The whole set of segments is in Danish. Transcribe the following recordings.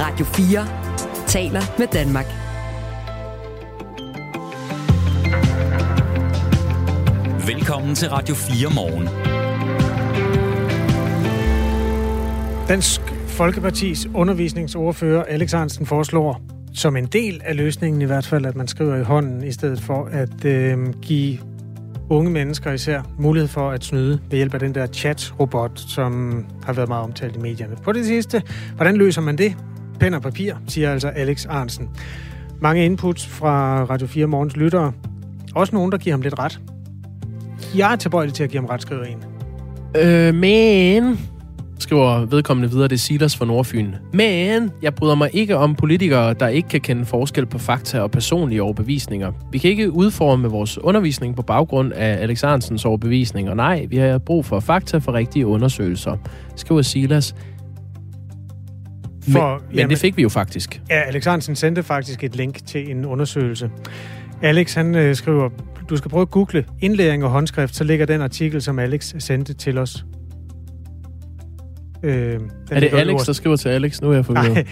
Radio 4 taler med Danmark. Velkommen til Radio 4 morgen. Dansk Folkepartis undervisningsordfører Alex Hansen foreslår, som en del af løsningen i hvert fald, at man skriver i hånden, i stedet for at øh, give unge mennesker især mulighed for at snyde ved hjælp af den der chat-robot, som har været meget omtalt i medierne. På det sidste, hvordan løser man det? Pen og papir, siger altså Alex Arnsen. Mange inputs fra Radio 4 Morgens lyttere. Også nogen, der giver ham lidt ret. Jeg er tilbøjelig til at give ham ret, skriver en. Øh, men, skriver vedkommende videre, det er Silas fra Nordfyn. Men, jeg bryder mig ikke om politikere, der ikke kan kende forskel på fakta og personlige overbevisninger. Vi kan ikke udforme vores undervisning på baggrund af Alex Arnsens overbevisninger. nej, vi har brug for fakta for rigtige undersøgelser, skriver Silas. For, men, men det fik vi jo faktisk. Ja, Alex Hansen sendte faktisk et link til en undersøgelse. Alex, han øh, skriver, du skal prøve at google indlæring og håndskrift, så ligger den artikel, som Alex sendte til os. Øh, er det Alex, der skriver til Alex? Nu er jeg forvirret.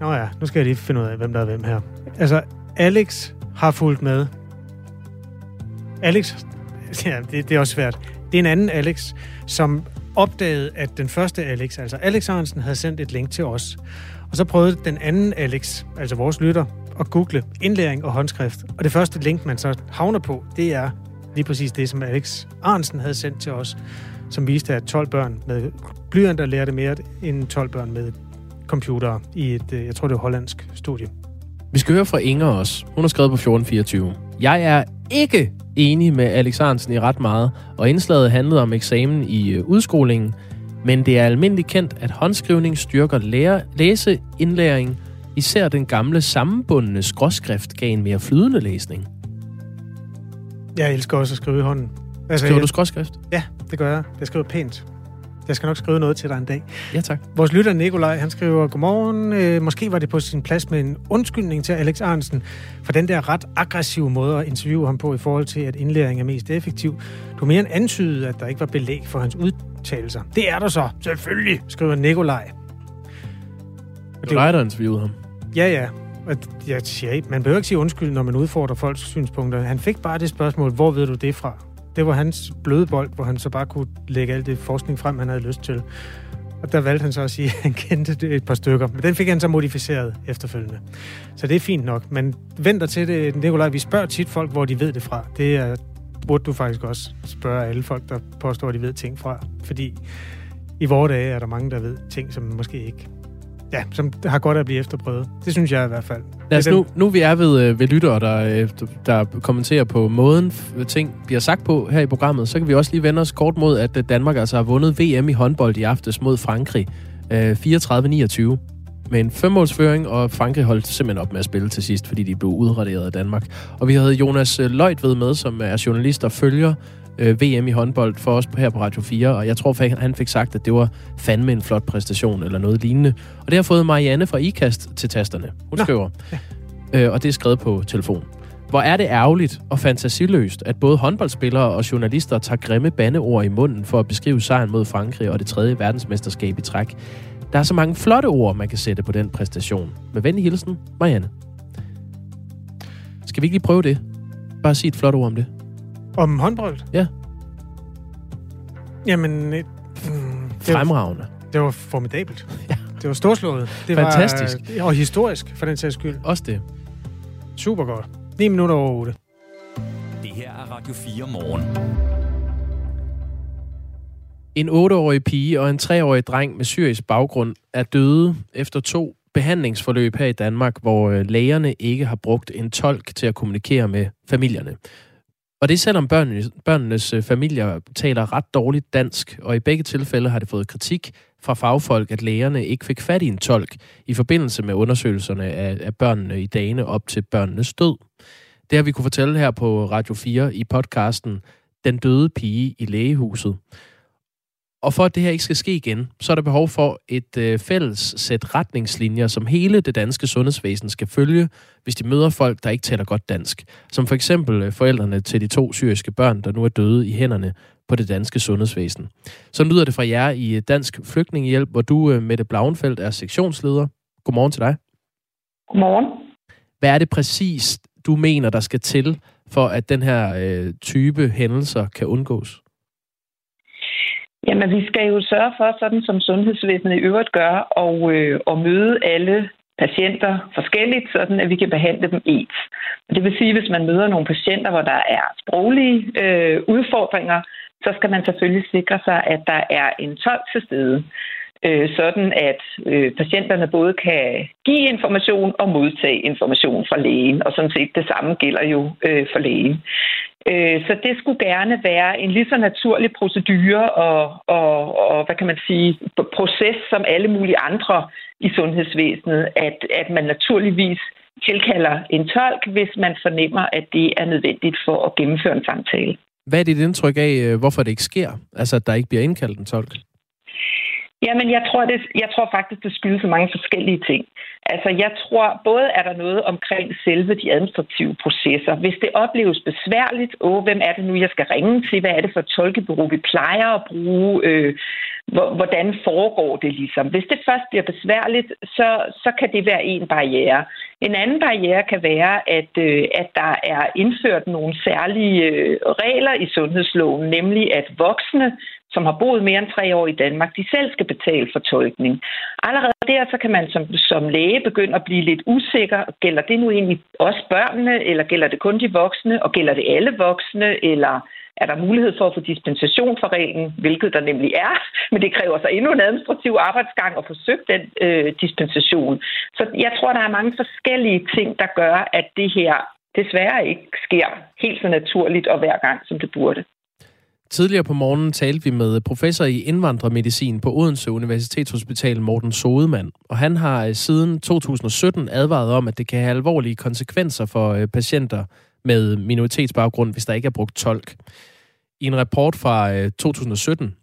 Nå ja, nu skal jeg lige finde ud af, hvem der er hvem her. Altså, Alex har fulgt med. Alex, ja, det, det er også svært. Det er en anden Alex, som opdagede, at den første Alex, altså Alex Hansen, havde sendt et link til os. Og så prøvede den anden Alex, altså vores lytter, at google indlæring og håndskrift. Og det første link, man så havner på, det er lige præcis det, som Alex Arnsen havde sendt til os, som viste, at 12 børn med blyanter lærte mere end 12 børn med computer i et, øh, jeg tror det er hollandsk studie. Vi skal høre fra Inger også. Hun har skrevet på 1424. Jeg er ikke enig med Alex Arnsen i ret meget, og indslaget handlede om eksamen i øh, udskolingen, men det er almindeligt kendt, at håndskrivning styrker lære, læseindlæring, især den gamle sammenbundne skråskrift gav en mere flydende læsning. Jeg elsker også at skrive i hånden. Altså, skriver jeg, du skråskrift? Ja, det gør jeg. Jeg skriver pænt. Jeg skal nok skrive noget til dig en dag. Ja, tak. Vores lytter Nikolaj, han skriver, Godmorgen. Øh, måske var det på sin plads med en undskyldning til Alex Arnsen for den der ret aggressive måde at interviewe ham på i forhold til, at indlæring er mest effektiv. Du mere end antydede, at der ikke var belæg for hans udtalelser. Det er der så, selvfølgelig, skriver Nikolaj. Det var dig, der interviewede ham. Ja, ja. Og jeg siger man behøver ikke sige undskyld, når man udfordrer folks synspunkter. Han fik bare det spørgsmål, hvor ved du det fra? Det var hans bløde bold, hvor han så bare kunne lægge alt det forskning frem, han havde lyst til. Og der valgte han så at sige, at han kendte det et par stykker. Men den fik han så modificeret efterfølgende. Så det er fint nok. Men venter til det, Nikolaj. Vi spørger tit folk, hvor de ved det fra. Det er, burde du faktisk også spørge alle folk, der påstår, at de ved ting fra. Fordi i vores dage er der mange, der ved ting, som måske ikke ja, som har godt at blive efterprøvet. Det synes jeg i hvert fald. Lad os nu, nu vi er ved, øh, ved lyttere, der, øh, der kommenterer på måden, ting bliver sagt på her i programmet, så kan vi også lige vende os kort mod, at Danmark altså har vundet VM i håndbold i aftes mod Frankrig. 34-29 med en femmålsføring, og Frankrig holdt simpelthen op med at spille til sidst, fordi de blev udraderet af Danmark. Og vi havde Jonas Løjt med, som er journalist og følger øh, VM i håndbold for os her på Radio 4, og jeg tror, han fik sagt, at det var fandme en flot præstation eller noget lignende. Og det har fået Marianne fra IKAST til tasterne. Hun Nå. skriver, ja. øh, og det er skrevet på telefon. Hvor er det ærgerligt og fantasiløst, at både håndboldspillere og journalister tager grimme bandeord i munden for at beskrive sejren mod Frankrig og det tredje verdensmesterskab i træk. Der er så mange flotte ord, man kan sætte på den præstation. Med venlig hilsen, Marianne. Skal vi ikke lige prøve det? Bare sige et flot ord om det. Om håndbold? Ja. Jamen... Øh, mm, Fremragende. Det var formidabelt. Ja. Det var storslået. Det Fantastisk. Var, og historisk, for den sags skyld. Også det. Super godt. 9 minutter over 8. Det her er Radio 4 morgen. En 8-årig pige og en 3-årig dreng med syrisk baggrund er døde efter to behandlingsforløb her i Danmark, hvor øh, lægerne ikke har brugt en tolk til at kommunikere med familierne. Og det er selvom børnenes, børnenes øh, familier taler ret dårligt dansk, og i begge tilfælde har det fået kritik fra fagfolk, at lægerne ikke fik fat i en tolk i forbindelse med undersøgelserne af, af børnene i dagene op til børnenes død. Det har vi kunne fortælle her på Radio 4 i podcasten Den døde pige i lægehuset. Og for at det her ikke skal ske igen, så er der behov for et øh, fælles sæt retningslinjer, som hele det danske sundhedsvæsen skal følge, hvis de møder folk, der ikke taler godt dansk. Som for eksempel øh, forældrene til de to syriske børn, der nu er døde i hænderne på det danske sundhedsvæsen. Så lyder det fra jer i Dansk Flygtningehjælp, hvor du, øh, Mette Blauenfeldt, er sektionsleder. Godmorgen til dig. Godmorgen. Hvad er det præcis, du mener, der skal til, for at den her øh, type hændelser kan undgås? Jamen, vi skal jo sørge for, sådan som sundhedsvæsenet i øvrigt gør, og, øh, at møde alle patienter forskelligt, sådan at vi kan behandle dem ens. Det vil sige, at hvis man møder nogle patienter, hvor der er sproglige øh, udfordringer, så skal man selvfølgelig sikre sig, at der er en tolk til stede øh, sådan at øh, patienterne både kan give information og modtage information fra lægen, og sådan set det samme gælder jo øh, for lægen. Øh, så det skulle gerne være en lige så naturlig procedure og, og, og hvad kan man sige, proces som alle mulige andre i sundhedsvæsenet, at, at man naturligvis tilkalder en tolk, hvis man fornemmer, at det er nødvendigt for at gennemføre en samtale. Hvad er dit indtryk af, øh, hvorfor det ikke sker? Altså, at der ikke bliver indkaldt en tolk? Jamen, jeg tror, det, jeg tror faktisk, det skyldes mange forskellige ting. Altså, jeg tror, både er der noget omkring selve de administrative processer. Hvis det opleves besværligt, åh, hvem er det nu, jeg skal ringe til? Hvad er det for et tolkebureau, vi plejer at bruge? Øh, hvordan foregår det ligesom? Hvis det først bliver besværligt, så, så kan det være en barriere. En anden barriere kan være, at, øh, at der er indført nogle særlige øh, regler i sundhedsloven, nemlig at voksne som har boet mere end tre år i Danmark, de selv skal betale for tolkning. Allerede der, så kan man som, som læge begynde at blive lidt usikker. Gælder det nu egentlig også børnene, eller gælder det kun de voksne, og gælder det alle voksne, eller er der mulighed for at få dispensation fra reglen, hvilket der nemlig er, men det kræver så endnu en administrativ arbejdsgang at få søgt den øh, dispensation. Så jeg tror, der er mange forskellige ting, der gør, at det her desværre ikke sker helt så naturligt og hver gang, som det burde. Tidligere på morgenen talte vi med professor i indvandrermedicin på Odense Universitetshospital, Morten Sodemann. Og han har øh, siden 2017 advaret om, at det kan have alvorlige konsekvenser for øh, patienter med minoritetsbaggrund, hvis der ikke er brugt tolk. I en rapport fra øh, 2017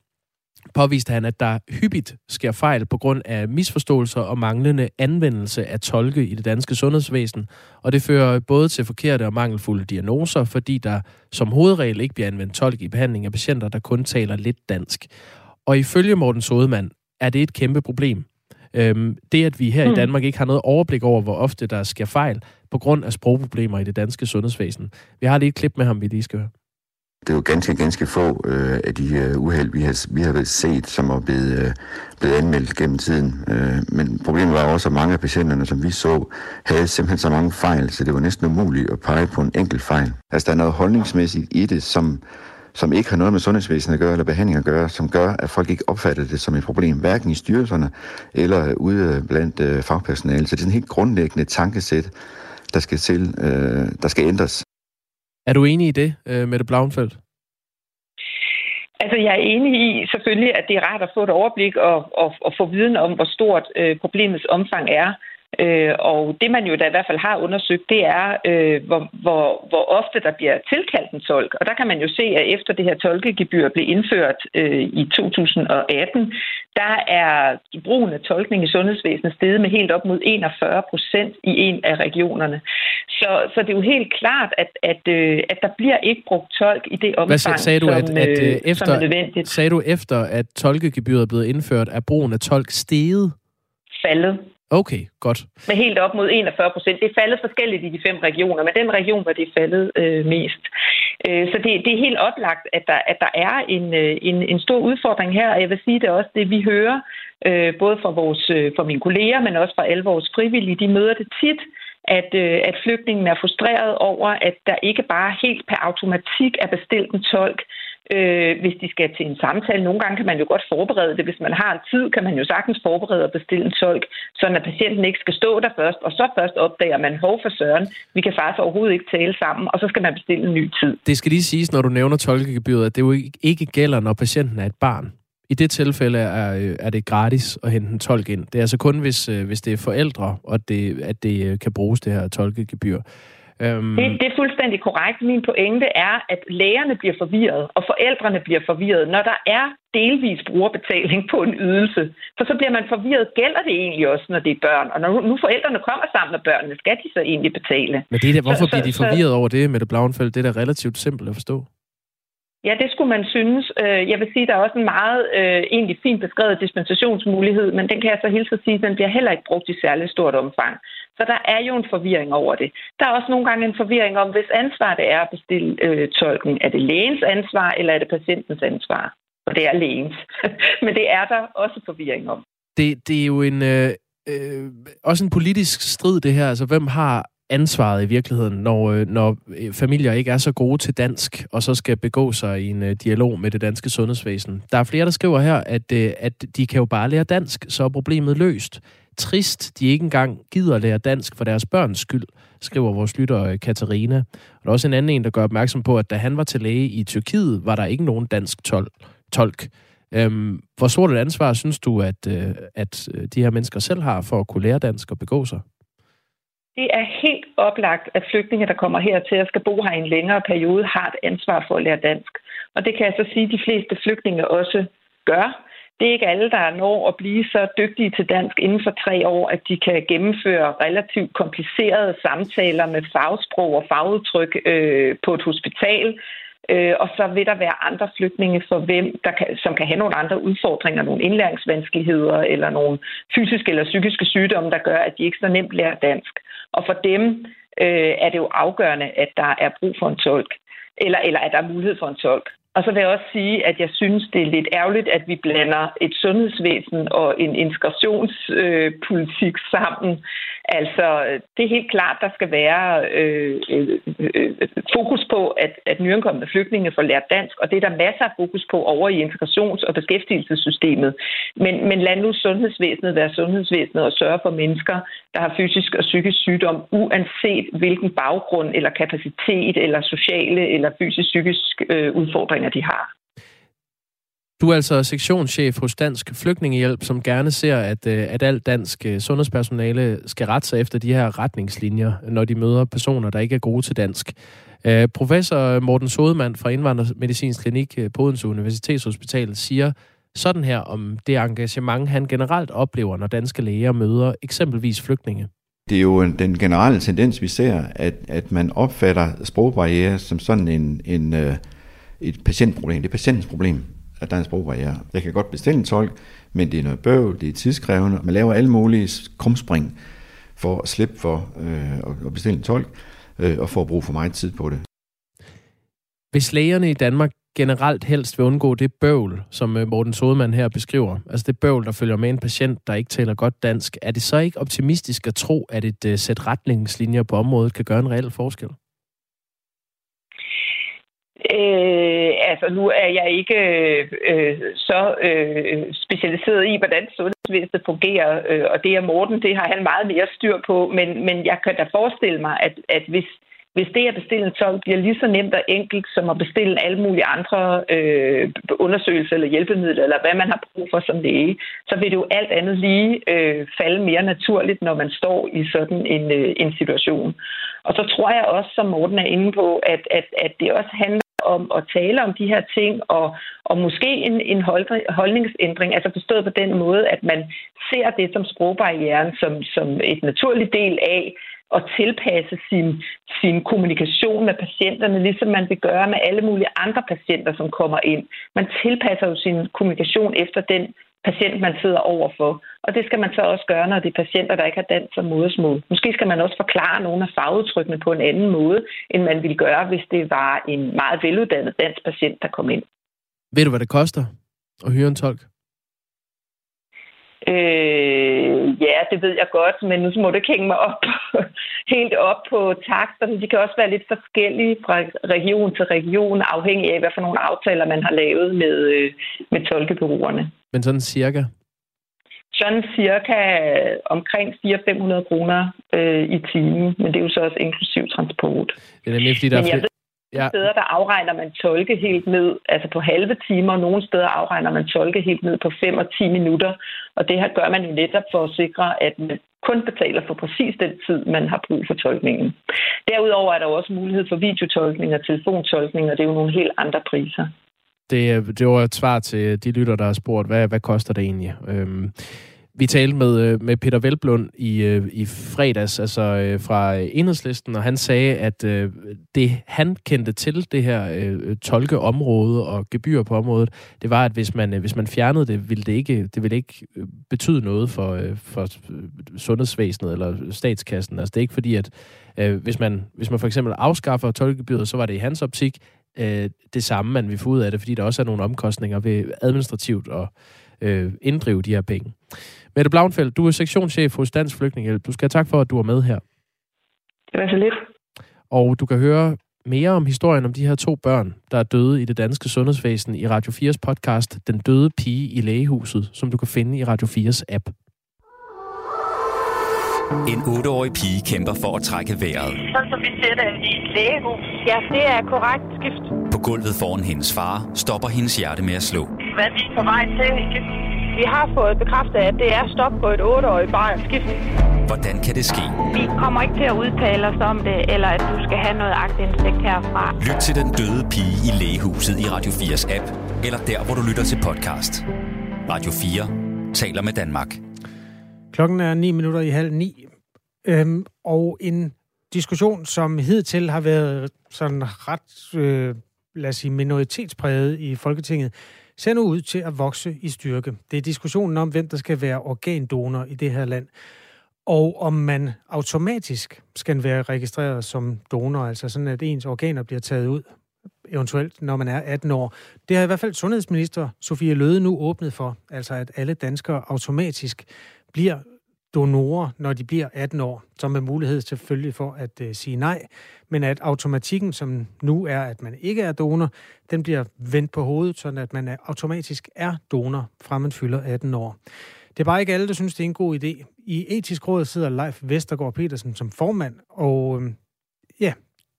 påviste han, at der hyppigt sker fejl på grund af misforståelser og manglende anvendelse af tolke i det danske sundhedsvæsen, og det fører både til forkerte og mangelfulde diagnoser, fordi der som hovedregel ikke bliver anvendt tolk i behandling af patienter, der kun taler lidt dansk. Og ifølge Morten Sodemann er det et kæmpe problem. Øhm, det, at vi her mm. i Danmark ikke har noget overblik over, hvor ofte der sker fejl på grund af sprogproblemer i det danske sundhedsvæsen. Vi har lige et klip med ham, vi lige skal høre. Det er jo ganske, ganske få øh, af de øh, uheld, vi har, vi har set, som er blevet, øh, blevet anmeldt gennem tiden. Øh, men problemet var også, at mange af patienterne, som vi så, havde simpelthen så mange fejl, så det var næsten umuligt at pege på en enkelt fejl. Altså, der er noget holdningsmæssigt i det, som, som ikke har noget med sundhedsvæsenet at gøre, eller behandling at gøre, som gør, at folk ikke opfatter det som et problem, hverken i styrelserne eller ude øh, blandt øh, fagpersonale. Så det er en helt grundlæggende tankesæt, der skal til, øh, der skal ændres. Er du enig i det, øh, Mette Blauenfeldt? Altså, jeg er enig i selvfølgelig, at det er rart at få et overblik og, og, og få viden om, hvor stort øh, problemets omfang er. Øh, og det man jo da i hvert fald har undersøgt, det er, øh, hvor, hvor, hvor ofte der bliver tilkaldt en tolk. Og der kan man jo se, at efter det her tolkegebyr blev indført øh, i 2018, der er brugen af tolkning i sundhedsvæsenet steget med helt op mod 41 procent i en af regionerne. Så, så det er jo helt klart, at, at, øh, at der bliver ikke brugt tolk i det omfang, Hvad sagde du, som, at, at, øh, efter, som er nødvendigt. Sagde du efter, at tolkegebyret er blevet indført, er brugen af tolk steget? Faldet. Okay, godt. Med helt op mod 41 procent. Det er faldet forskelligt i de fem regioner, men den region var det faldet øh, mest. Øh, så det, det er helt oplagt, at der, at der er en, øh, en, en stor udfordring her, og jeg vil sige det også, det vi hører, øh, både fra, vores, øh, fra mine kolleger, men også fra alle vores frivillige, de møder det tit, at, øh, at flygtningen er frustreret over, at der ikke bare helt per automatik er bestilt en tolk, øh, hvis de skal til en samtale. Nogle gange kan man jo godt forberede det. Hvis man har en tid, kan man jo sagtens forberede og bestille en tolk, så at patienten ikke skal stå der først, og så først opdager man, hov for søren, vi kan faktisk overhovedet ikke tale sammen, og så skal man bestille en ny tid. Det skal lige siges, når du nævner tolkegebyret, at det jo ikke gælder, når patienten er et barn. I det tilfælde er, øh, er det gratis at hente en tolk ind. Det er altså kun, hvis, øh, hvis det er forældre, og det, at det øh, kan bruges, det her tolkegebyr. Øhm... Det, det er fuldstændig korrekt. Min pointe er, at lægerne bliver forvirret, og forældrene bliver forvirret, når der er delvis brugerbetaling på en ydelse. For så bliver man forvirret. Gælder det egentlig også, når det er børn? Og når nu forældrene kommer sammen med børnene, skal de så egentlig betale? Men det er der, hvorfor så, bliver de forvirret så, over det med det Blauenfeldt? Det er da relativt simpelt at forstå. Ja, det skulle man synes. Øh, jeg vil sige, at der er også en meget øh, egentlig fint beskrevet dispensationsmulighed, men den kan jeg så hilse at sige, at den bliver heller ikke brugt i særlig stort omfang. Så der er jo en forvirring over det. Der er også nogle gange en forvirring om, hvis ansvar det er at bestille øh, tolken. Er det lægens ansvar, eller er det patientens ansvar? Og det er lægens. men det er der også forvirring om. Det, det er jo en... Øh, øh, også en politisk strid, det her. Altså, hvem har ansvaret i virkeligheden, når, øh, når øh, familier ikke er så gode til dansk, og så skal begå sig i en øh, dialog med det danske sundhedsvæsen. Der er flere, der skriver her, at, at de kan jo bare lære dansk, så er problemet løst. Trist, de ikke engang gider at lære dansk for deres børns skyld, skriver vores lytter Katarina. Og der er også en anden en, der gør opmærksom på, at da han var til læge i Tyrkiet, var der ikke nogen dansk tol- tolk. Øhm, hvor stort et ansvar synes du, at, at de her mennesker selv har for at kunne lære dansk og begå sig? Det er helt oplagt, at flygtninge, der kommer hertil og skal bo her i en længere periode, har et ansvar for at lære dansk. Og det kan jeg så sige, at de fleste flygtninge også gør. Det er ikke alle, der når at blive så dygtige til dansk inden for tre år, at de kan gennemføre relativt komplicerede samtaler med fagsprog og fagudtryk øh, på et hospital. Øh, og så vil der være andre flygtninge, for hvem, der kan, som kan have nogle andre udfordringer, nogle indlæringsvanskeligheder eller nogle fysiske eller psykiske sygdomme, der gør, at de ikke så nemt lærer dansk. Og for dem øh, er det jo afgørende, at der er brug for en tolk, eller, eller at der er mulighed for en tolk. Og så vil jeg også sige, at jeg synes, det er lidt ærgerligt, at vi blander et sundhedsvæsen og en integrationspolitik øh, sammen. Altså, det er helt klart, der skal være øh, øh, fokus på, at, at nyankomne flygtninge får lært dansk, og det er der masser af fokus på over i integrations- og beskæftigelsessystemet. Men, men lad nu sundhedsvæsenet være sundhedsvæsenet og sørge for mennesker, der har fysisk og psykisk sygdom, uanset hvilken baggrund eller kapacitet eller sociale eller fysisk-psykisk øh, udfordringer udfordringer, de har. Du er altså sektionschef hos Dansk Flygtningehjælp, som gerne ser, at, øh, at alt dansk øh, sundhedspersonale skal rette sig efter de her retningslinjer, når de møder personer, der ikke er gode til dansk. Øh, professor Morten Sodemann fra Indvandrermedicinsk Klinik på Odense Universitetshospital siger sådan her om det engagement, han generelt oplever, når danske læger møder eksempelvis flygtninge. Det er jo den generelle tendens, vi ser, at, at man opfatter sprogbarriere som sådan en, en uh et patientproblem. Det er patientens problem, at der er en sprogbarriere. Jeg kan godt bestille en tolk, men det er noget bøv, det er tidskrævende. Man laver alle mulige krumspring for at slippe for øh, at bestille en tolk, øh, og for at bruge for meget tid på det. Hvis lægerne i Danmark generelt helst vil undgå det bøvl, som øh, Morten Sodemann her beskriver, altså det bøvl, der følger med en patient, der ikke taler godt dansk, er det så ikke optimistisk at tro, at et uh, sæt retningslinjer på området kan gøre en reel forskel? Øh, altså nu er jeg ikke øh, så øh, specialiseret i, hvordan sundhedsvæsenet fungerer, øh, og det er Morten, det har han meget mere styr på, men, men jeg kan da forestille mig, at, at hvis, hvis det at bestille en tolk bliver lige så nemt og enkelt som at bestille alle mulige andre øh, undersøgelser eller hjælpemidler, eller hvad man har brug for som læge, så vil det jo alt andet lige øh, falde mere naturligt, når man står i sådan en, øh, en situation. Og så tror jeg også, som Morten er inde på, at, at, at det også handler om at tale om de her ting, og, og måske en, en holdningsændring, altså forstået på den måde, at man ser det som sprogbarrieren som, som et naturligt del af at tilpasse sin, sin kommunikation med patienterne, ligesom man vil gøre med alle mulige andre patienter, som kommer ind. Man tilpasser jo sin kommunikation efter den patient, man sidder overfor. Og det skal man så også gøre, når det er patienter, der ikke har dansk som modersmål. Måske skal man også forklare nogle af fagudtrykkene på en anden måde, end man ville gøre, hvis det var en meget veluddannet dansk patient, der kom ind. Ved du, hvad det koster at hyre en tolk? Øh, ja, det ved jeg godt, men nu må du ikke hænge mig op, helt op på taksterne. De kan også være lidt forskellige fra region til region, afhængig af, hvad for nogle aftaler man har lavet med, øh, med tolkebyråerne. Men sådan cirka? Sådan cirka omkring 400-500 kroner øh, i timen, men det er jo så også inklusiv transport. Det er nemlig, fordi der men er Ja. steder, der afregner man tolke helt ned, altså på halve timer. Nogle steder afregner man tolke helt ned på 5 og 10 minutter. Og det her gør man jo netop for at sikre, at man kun betaler for præcis den tid, man har brug for tolkningen. Derudover er der også mulighed for videotolkning og telefontolkning, og det er jo nogle helt andre priser. Det, øh, det var et svar til de lytter, der har spurgt, hvad, hvad koster det egentlig? Øhm, Vi talte med, øh, med Peter Velblund i, øh, i fredags, altså fra Enhedslisten, og han sagde, at det han kendte til, det her tolkeområde og gebyr på området, det var, at hvis man, hvis man fjernede det, ville det ikke, det ville ikke betyde noget for, for sundhedsvæsenet eller statskassen. Altså det er ikke fordi, at hvis, man, hvis man for eksempel afskaffer tolkegebyret, så var det i hans optik det samme, man vil få ud af det, fordi der også er nogle omkostninger ved administrativt og øh, inddrive de her penge. Mette Blauenfeldt, du er sektionschef hos Dansk Flygtningehjælp. Du skal have tak for, at du er med her. Det var så lidt. Og du kan høre mere om historien om de her to børn, der er døde i det danske sundhedsvæsen i Radio 4's podcast Den døde pige i lægehuset, som du kan finde i Radio 4's app. En 8-årig pige kæmper for at trække vejret. Sådan som vi ser det i et lægehus. Ja, det er korrekt skift. På gulvet foran hendes far stopper hendes hjerte med at slå. Hvad vi er på vej til, ikke? Vi har fået bekræftet, at det er stop på et 8-årigt barn skift. Hvordan kan det ske? Vi kommer ikke til at udtale os om det, eller at du skal have noget agtindsigt herfra. Lyt til den døde pige i lægehuset i Radio 4's app, eller der, hvor du lytter til podcast. Radio 4 taler med Danmark. Klokken er 9 minutter i halv ni, øhm, og en diskussion, som hidtil har været sådan ret, øh, lad os sige, minoritetspræget i Folketinget, ser nu ud til at vokse i styrke. Det er diskussionen om, hvem der skal være organdonor i det her land, og om man automatisk skal være registreret som donor, altså sådan, at ens organer bliver taget ud, eventuelt når man er 18 år. Det har i hvert fald sundhedsminister Sofie Løde nu åbnet for, altså at alle danskere automatisk bliver donorer, når de bliver 18 år, som er mulighed selvfølgelig for at øh, sige nej, men at automatikken, som nu er, at man ikke er donor, den bliver vendt på hovedet, sådan at man er, automatisk er donor, fra man fylder 18 år. Det er bare ikke alle, der synes, det er en god idé. I etisk råd sidder Leif Vestergaard Petersen som formand, og øh, ja,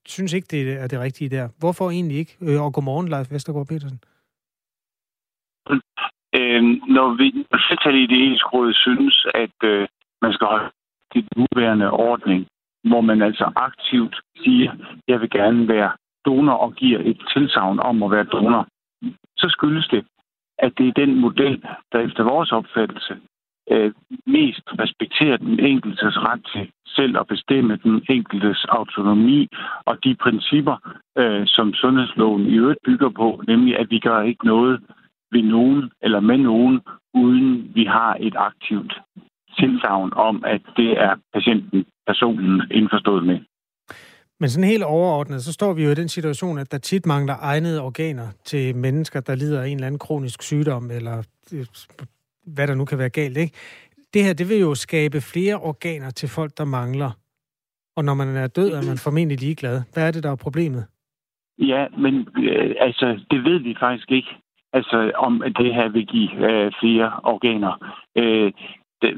synes ikke, det er det rigtige der. Hvorfor egentlig ikke? Øh, og godmorgen, Leif Vestergaard Petersen. Øh, når vi flertallet i det etiske råd synes, at øh, man skal holde det nuværende ordning, hvor man altså aktivt siger, jeg vil gerne være donor og giver et tilsavn om at være donor, så skyldes det, at det er den model, der efter vores opfattelse øh, mest respekterer den enkeltes ret til selv at bestemme den enkeltes autonomi og de principper, øh, som sundhedsloven i øvrigt bygger på, nemlig at vi gør ikke noget ved nogen eller med nogen, uden vi har et aktivt tilsavn om, at det er patienten, personen indforstået med. Men sådan helt overordnet, så står vi jo i den situation, at der tit mangler egnede organer til mennesker, der lider af en eller anden kronisk sygdom, eller øh, hvad der nu kan være galt, ikke? Det her, det vil jo skabe flere organer til folk, der mangler. Og når man er død, er man formentlig ligeglad. Hvad er det, der er problemet? Ja, men øh, altså, det ved vi faktisk ikke. Altså, om det her vil give øh, flere organer. Øh, det,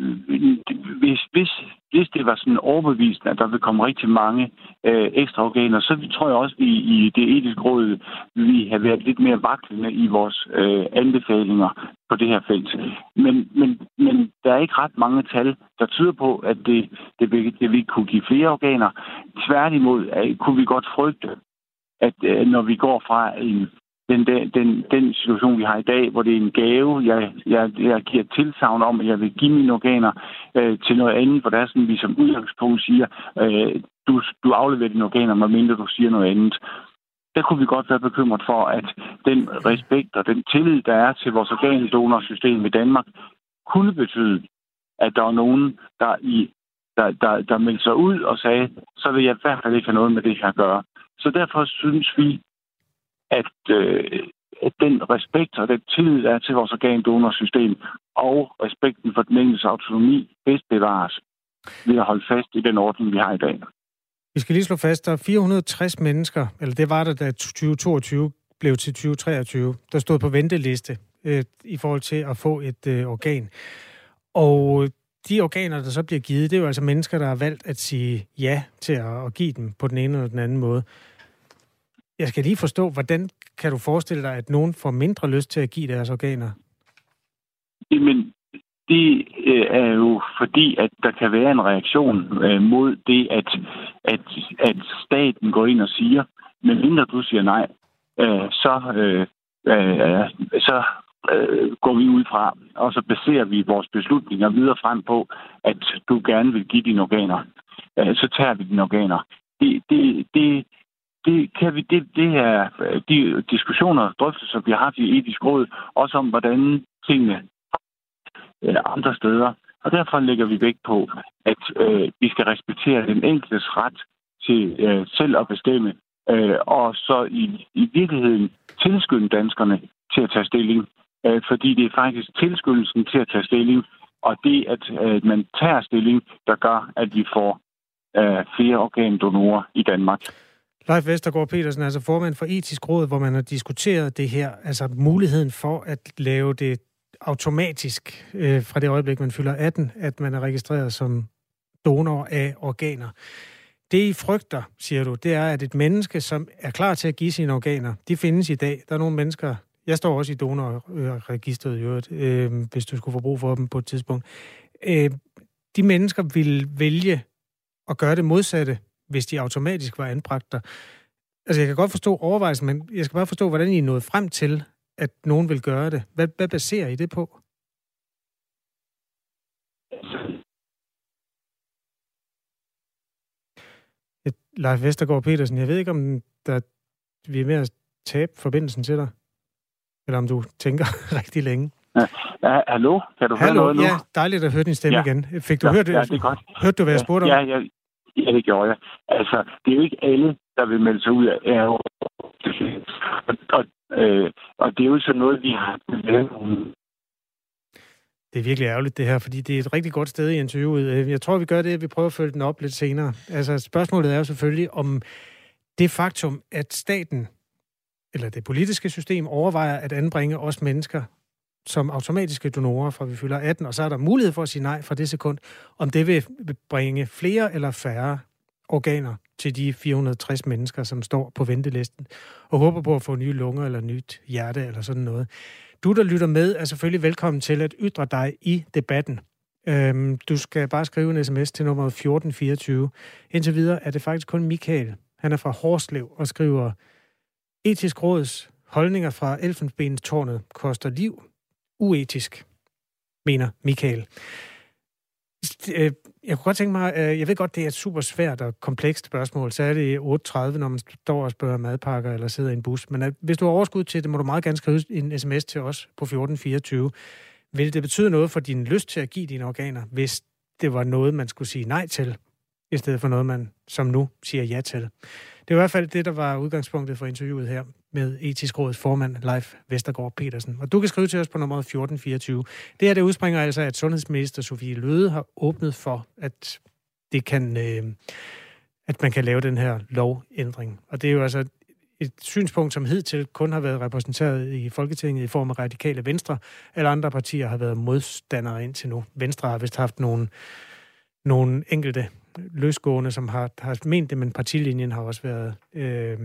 hvis, hvis, hvis det var sådan overbevisende, at der vil komme rigtig mange øh, ekstra organer, så tror jeg også, at vi i det etiske råd vi har været lidt mere vaklende i vores øh, anbefalinger på det her felt. Men, men, men der er ikke ret mange tal, der tyder på, at det, det, vil, det vil kunne give flere organer. Tværtimod at, kunne vi godt frygte, at øh, når vi går fra en den, den, den situation, vi har i dag, hvor det er en gave, jeg, jeg, jeg giver tilsavn om, at jeg vil give mine organer øh, til noget andet, hvor der er sådan, vi som udgangspunkt siger, øh, du, du afleverer dine organer, medmindre du siger noget andet. Der kunne vi godt være bekymret for, at den respekt og den tillid, der er til vores organdonorsystem i Danmark, kunne betyde, at der var nogen, der, i, der, der, der meldte sig ud og sagde, så vil jeg i hvert fald ikke have noget med det her at gøre. Så derfor synes vi, at, øh, at den respekt og den tillid, der er til vores organdonorsystem, og respekten for den enkeltes autonomi bedst bevares ved at holde fast i den ordning, vi har i dag. Vi skal lige slå fast, der er 460 mennesker, eller det var der, da 2022 blev til 2023, der stod på venteliste øh, i forhold til at få et øh, organ. Og de organer, der så bliver givet, det er jo altså mennesker, der har valgt at sige ja til at, at give dem på den ene eller den anden måde. Jeg skal lige forstå, hvordan kan du forestille dig, at nogen får mindre lyst til at give deres organer? Jamen, det øh, er jo fordi, at der kan være en reaktion øh, mod det, at, at, at staten går ind og siger, men mindre du siger nej, øh, så, øh, øh, så øh, går vi ud fra, og så baserer vi vores beslutninger videre frem på, at du gerne vil give dine organer. Øh, så tager vi dine organer. Det, det, det, det kan vi, det, det er øh, de diskussioner og drøftelser, vi har haft i etisk råd, også om, hvordan tingene er andre steder. Og derfor lægger vi vægt på, at øh, vi skal respektere den enkeltes ret til øh, selv at bestemme, øh, og så i, i virkeligheden tilskynde danskerne til at tage stilling. Øh, fordi det er faktisk tilskyndelsen til at tage stilling, og det, at øh, man tager stilling, der gør, at vi får øh, flere organdonorer i Danmark. Leif Vestergaard Petersen, altså formand for Etisk Råd, hvor man har diskuteret det her, altså muligheden for at lave det automatisk øh, fra det øjeblik, man fylder 18, at man er registreret som donor af organer. Det I frygter, siger du, det er, at et menneske, som er klar til at give sine organer, de findes i dag. Der er nogle mennesker, jeg står også i donorregistret i øvrigt, øh, hvis du skulle få brug for dem på et tidspunkt. Øh, de mennesker vil vælge at gøre det modsatte, hvis de automatisk var anbragt der. Altså, jeg kan godt forstå overvejelsen, men jeg skal bare forstå, hvordan I er nået frem til, at nogen vil gøre det. Hvad, hvad baserer I det på? Leif Vestergaard Petersen, jeg ved ikke, om der, vi er med at tabe forbindelsen til dig, eller om du tænker rigtig længe. Ja, ja, hallo? Kan du hallo? høre noget nu? Ja, dejligt at høre din stemme ja. igen. Fik du ja, hørt? Ja, det er godt. Hørte du, hvad jeg spurgte om? Ja, ja, ja, det gjorde jeg. Altså, det er jo ikke alle, der vil melde sig ud af RO. Og, og, øh, og det er jo sådan noget, vi har det er virkelig ærgerligt, det her, fordi det er et rigtig godt sted i interviewet. Øh, jeg tror, vi gør det, at vi prøver at følge den op lidt senere. Altså, spørgsmålet er jo selvfølgelig, om det faktum, at staten, eller det politiske system, overvejer at anbringe os mennesker som automatiske donorer, fra vi fylder 18, og så er der mulighed for at sige nej fra det sekund, om det vil bringe flere eller færre organer til de 460 mennesker, som står på ventelisten, og håber på at få nye lunger eller nyt hjerte eller sådan noget. Du, der lytter med, er selvfølgelig velkommen til at ytre dig i debatten. Øhm, du skal bare skrive en sms til nummer 1424. Indtil videre er det faktisk kun Michael. Han er fra Horslev og skriver, Etisk råds holdninger fra Elfenbenstårnet koster liv. Uetisk, mener Michael. Øh, jeg kunne godt tænke mig, øh, jeg ved godt, det er et super svært og komplekst spørgsmål, så er det 8.30, når man står og spørger madpakker eller sidder i en bus. Men øh, hvis du har overskud til det, må du meget gerne skrive en sms til os på 1424. Vil det betyde noget for din lyst til at give dine organer, hvis det var noget, man skulle sige nej til, i stedet for noget, man som nu siger ja til? Det er i hvert fald det, der var udgangspunktet for interviewet her med Etisk Råds formand, Leif Vestergaard Petersen. Og du kan skrive til os på nummer 1424. Det her det udspringer altså, at sundhedsminister Sofie Løde har åbnet for, at det kan, øh, at man kan lave den her lovændring. Og det er jo altså et synspunkt, som hidtil kun har været repræsenteret i Folketinget i form af radikale venstre. Alle andre partier har været modstandere indtil nu. Venstre har vist haft nogle, nogle enkelte løsgående, som har, har ment det, men partilinjen har også været, øh,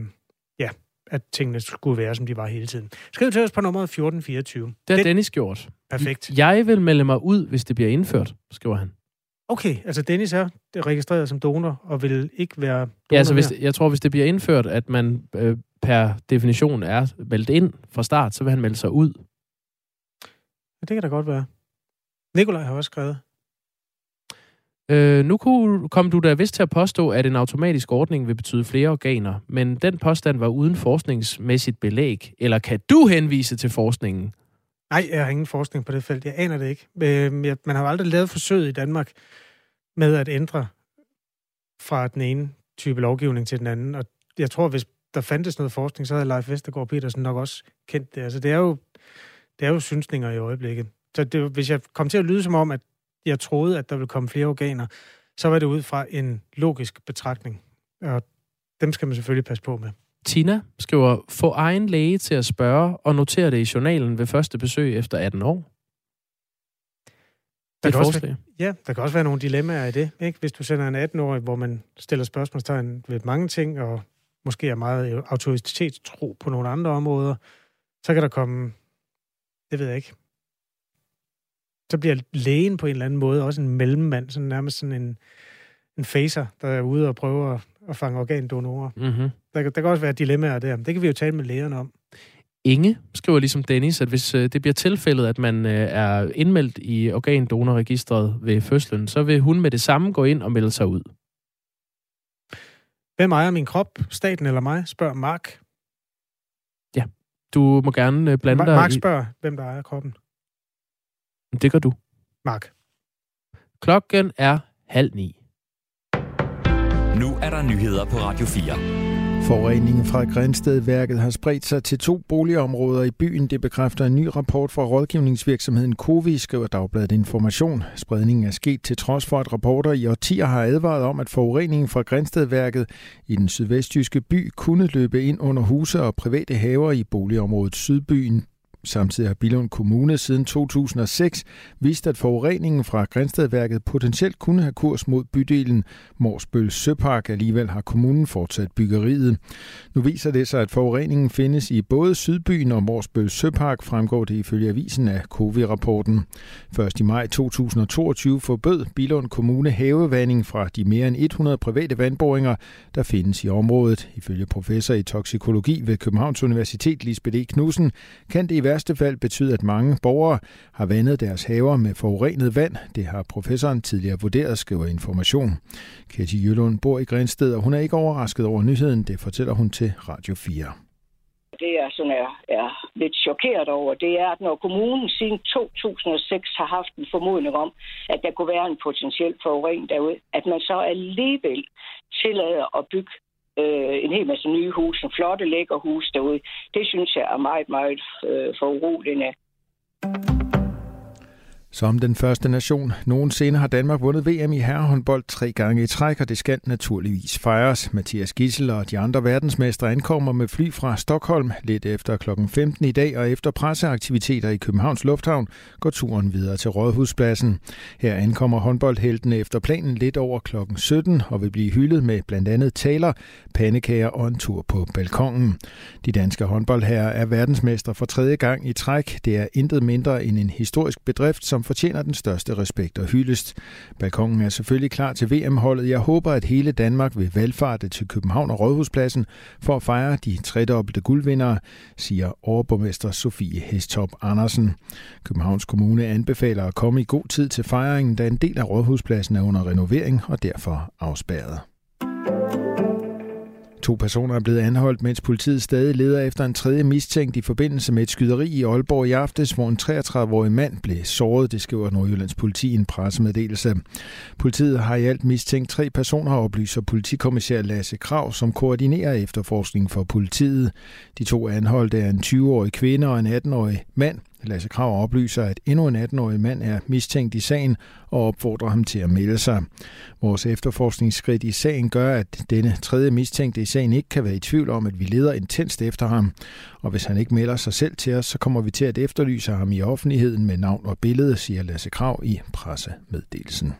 ja, at tingene skulle være, som de var hele tiden. Skriv til os på nummeret 1424. Det har Dennis gjort. Perfekt. Jeg vil melde mig ud, hvis det bliver indført, skriver han. Okay, altså Dennis er registreret som donor og vil ikke være donor Ja, altså hvis, jeg tror, hvis det bliver indført, at man øh, per definition er meldt ind fra start, så vil han melde sig ud. Ja, det kan da godt være. Nikolaj har også skrevet. Øh, nu kunne, kom du da vist til at påstå, at en automatisk ordning vil betyde flere organer, men den påstand var uden forskningsmæssigt belæg. Eller kan du henvise til forskningen? Nej, jeg har ingen forskning på det felt. Jeg aner det ikke. Øh, man har jo aldrig lavet forsøg i Danmark med at ændre fra den ene type lovgivning til den anden. Og jeg tror, hvis der fandtes noget forskning, så havde Leif Vestergaard Petersen nok også kendt det. Altså, det er jo, det er jo synsninger i øjeblikket. Så det, hvis jeg kom til at lyde som om, at jeg troede, at der ville komme flere organer, så var det ud fra en logisk betragtning. Og dem skal man selvfølgelig passe på med. Tina skriver, få egen læge til at spørge og notere det i journalen ved første besøg efter 18 år. Der kan også være, ja, der kan også være nogle dilemmaer i det. Ikke? Hvis du sender en 18-årig, hvor man stiller spørgsmålstegn ved mange ting, og måske er meget autoritetstro på nogle andre områder, så kan der komme, det ved jeg ikke, så bliver lægen på en eller anden måde også en mellemmand, sådan nærmest sådan en, en facer, der er ude og prøver at, at fange organdonorer. Mm-hmm. Der, der kan også være dilemmaer der. Det kan vi jo tale med lægerne om. Inge skriver ligesom Dennis, at hvis øh, det bliver tilfældet, at man øh, er indmeldt i organdonorregistret ved fødslen, så vil hun med det samme gå ind og melde sig ud. Hvem ejer min krop? Staten eller mig? Spørger Mark. Ja, du må gerne øh, blande Ma- dig Mark i... spørger, hvem der ejer kroppen. Det gør du. Mark. Klokken er halv ni. Nu er der nyheder på Radio 4. Forureningen fra Grænstedværket har spredt sig til to boligområder i byen. Det bekræfter en ny rapport fra rådgivningsvirksomheden Covi, skriver Dagbladet Information. Spredningen er sket til trods for, at rapporter i årtier har advaret om, at forureningen fra Grænstedværket i den sydvestjyske by kunne løbe ind under huse og private haver i boligområdet Sydbyen Samtidig har Billund Kommune siden 2006 vist, at forureningen fra Grænstedværket potentielt kunne have kurs mod bydelen Morsbøl Søpark. Alligevel har kommunen fortsat byggeriet. Nu viser det sig, at forureningen findes i både Sydbyen og Morsbøl Søpark, fremgår det ifølge avisen af COVID-rapporten. Først i maj 2022 forbød Billund Kommune havevanding fra de mere end 100 private vandboringer, der findes i området. Ifølge professor i toksikologi ved Københavns Universitet, Lisbeth E. Knudsen, kan det i værste fald betyde, at mange borgere har vandet deres haver med forurenet vand. Det har professoren tidligere vurderet, skriver Information. Katie Jøllund bor i Grænsted, og hun er ikke overrasket over nyheden. Det fortæller hun til Radio 4 det er sådan er, er lidt chokeret over, det er, at når kommunen siden 2006 har haft en formodning om, at der kunne være en potentiel forurening derude, at man så alligevel tillader at bygge øh, en hel masse nye huse, en flotte lækker hus derude. Det synes jeg er meget, meget øh, foruroligende. Som den første nation nogensinde har Danmark vundet VM i herrehåndbold tre gange i træk, og det skal naturligvis fejres. Mathias Gissel og de andre verdensmestre ankommer med fly fra Stockholm lidt efter kl. 15 i dag, og efter presseaktiviteter i Københavns Lufthavn går turen videre til Rådhuspladsen. Her ankommer håndboldheltene efter planen lidt over kl. 17 og vil blive hyldet med blandt andet taler, pandekager og en tur på balkongen. De danske håndboldherrer er verdensmestre for tredje gang i træk. Det er intet mindre end en historisk bedrift, som fortjener den største respekt og hyldest. Balkongen er selvfølgelig klar til VM-holdet. Jeg håber, at hele Danmark vil valgfarte til København og Rådhuspladsen for at fejre de tredobbelte guldvindere, siger overborgmester Sofie Hestop Andersen. Københavns Kommune anbefaler at komme i god tid til fejringen, da en del af Rådhuspladsen er under renovering og derfor afspærret. To personer er blevet anholdt, mens politiet stadig leder efter en tredje mistænkt i forbindelse med et skyderi i Aalborg i aftes, hvor en 33-årig mand blev såret, det skriver Nordjyllands politi i en pressemeddelelse. Politiet har i alt mistænkt tre personer, oplyser politikommissær Lasse Krav, som koordinerer efterforskningen for politiet. De to anholdte er en 20-årig kvinde og en 18-årig mand. Lasse Krav oplyser, at endnu en 18-årig mand er mistænkt i sagen og opfordrer ham til at melde sig. Vores efterforskningsskridt i sagen gør, at denne tredje mistænkte i sagen ikke kan være i tvivl om, at vi leder intenst efter ham. Og hvis han ikke melder sig selv til os, så kommer vi til at efterlyse ham i offentligheden med navn og billede, siger Lasse Krav i pressemeddelelsen.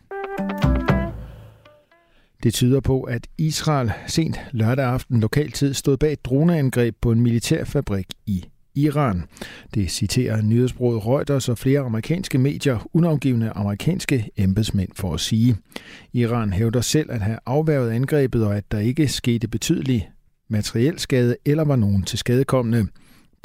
Det tyder på, at Israel sent lørdag aften lokaltid stod bag et droneangreb på en militærfabrik i Iran. Det citerer nyhedsbruget Reuters og flere amerikanske medier, unavgivende amerikanske embedsmænd for at sige. Iran hævder selv at have afværget angrebet og at der ikke skete betydelig materiel skade eller var nogen til skadekommende.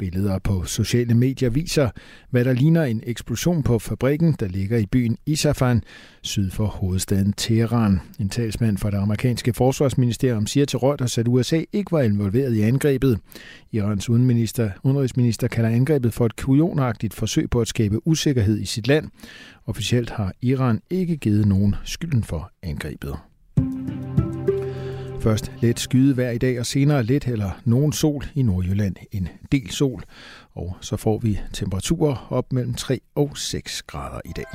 Billeder på sociale medier viser, hvad der ligner en eksplosion på fabrikken, der ligger i byen Isfahan, syd for hovedstaden Teheran. En talsmand fra det amerikanske forsvarsministerium siger til Reuters, at USA ikke var involveret i angrebet. Irans udenrigsminister, udenrigsminister kalder angrebet for et kujonagtigt forsøg på at skabe usikkerhed i sit land. Officielt har Iran ikke givet nogen skylden for angrebet. Først let skyde hver i dag, og senere lidt eller nogen sol i Nordjylland. En del sol, og så får vi temperaturer op mellem 3 og 6 grader i dag.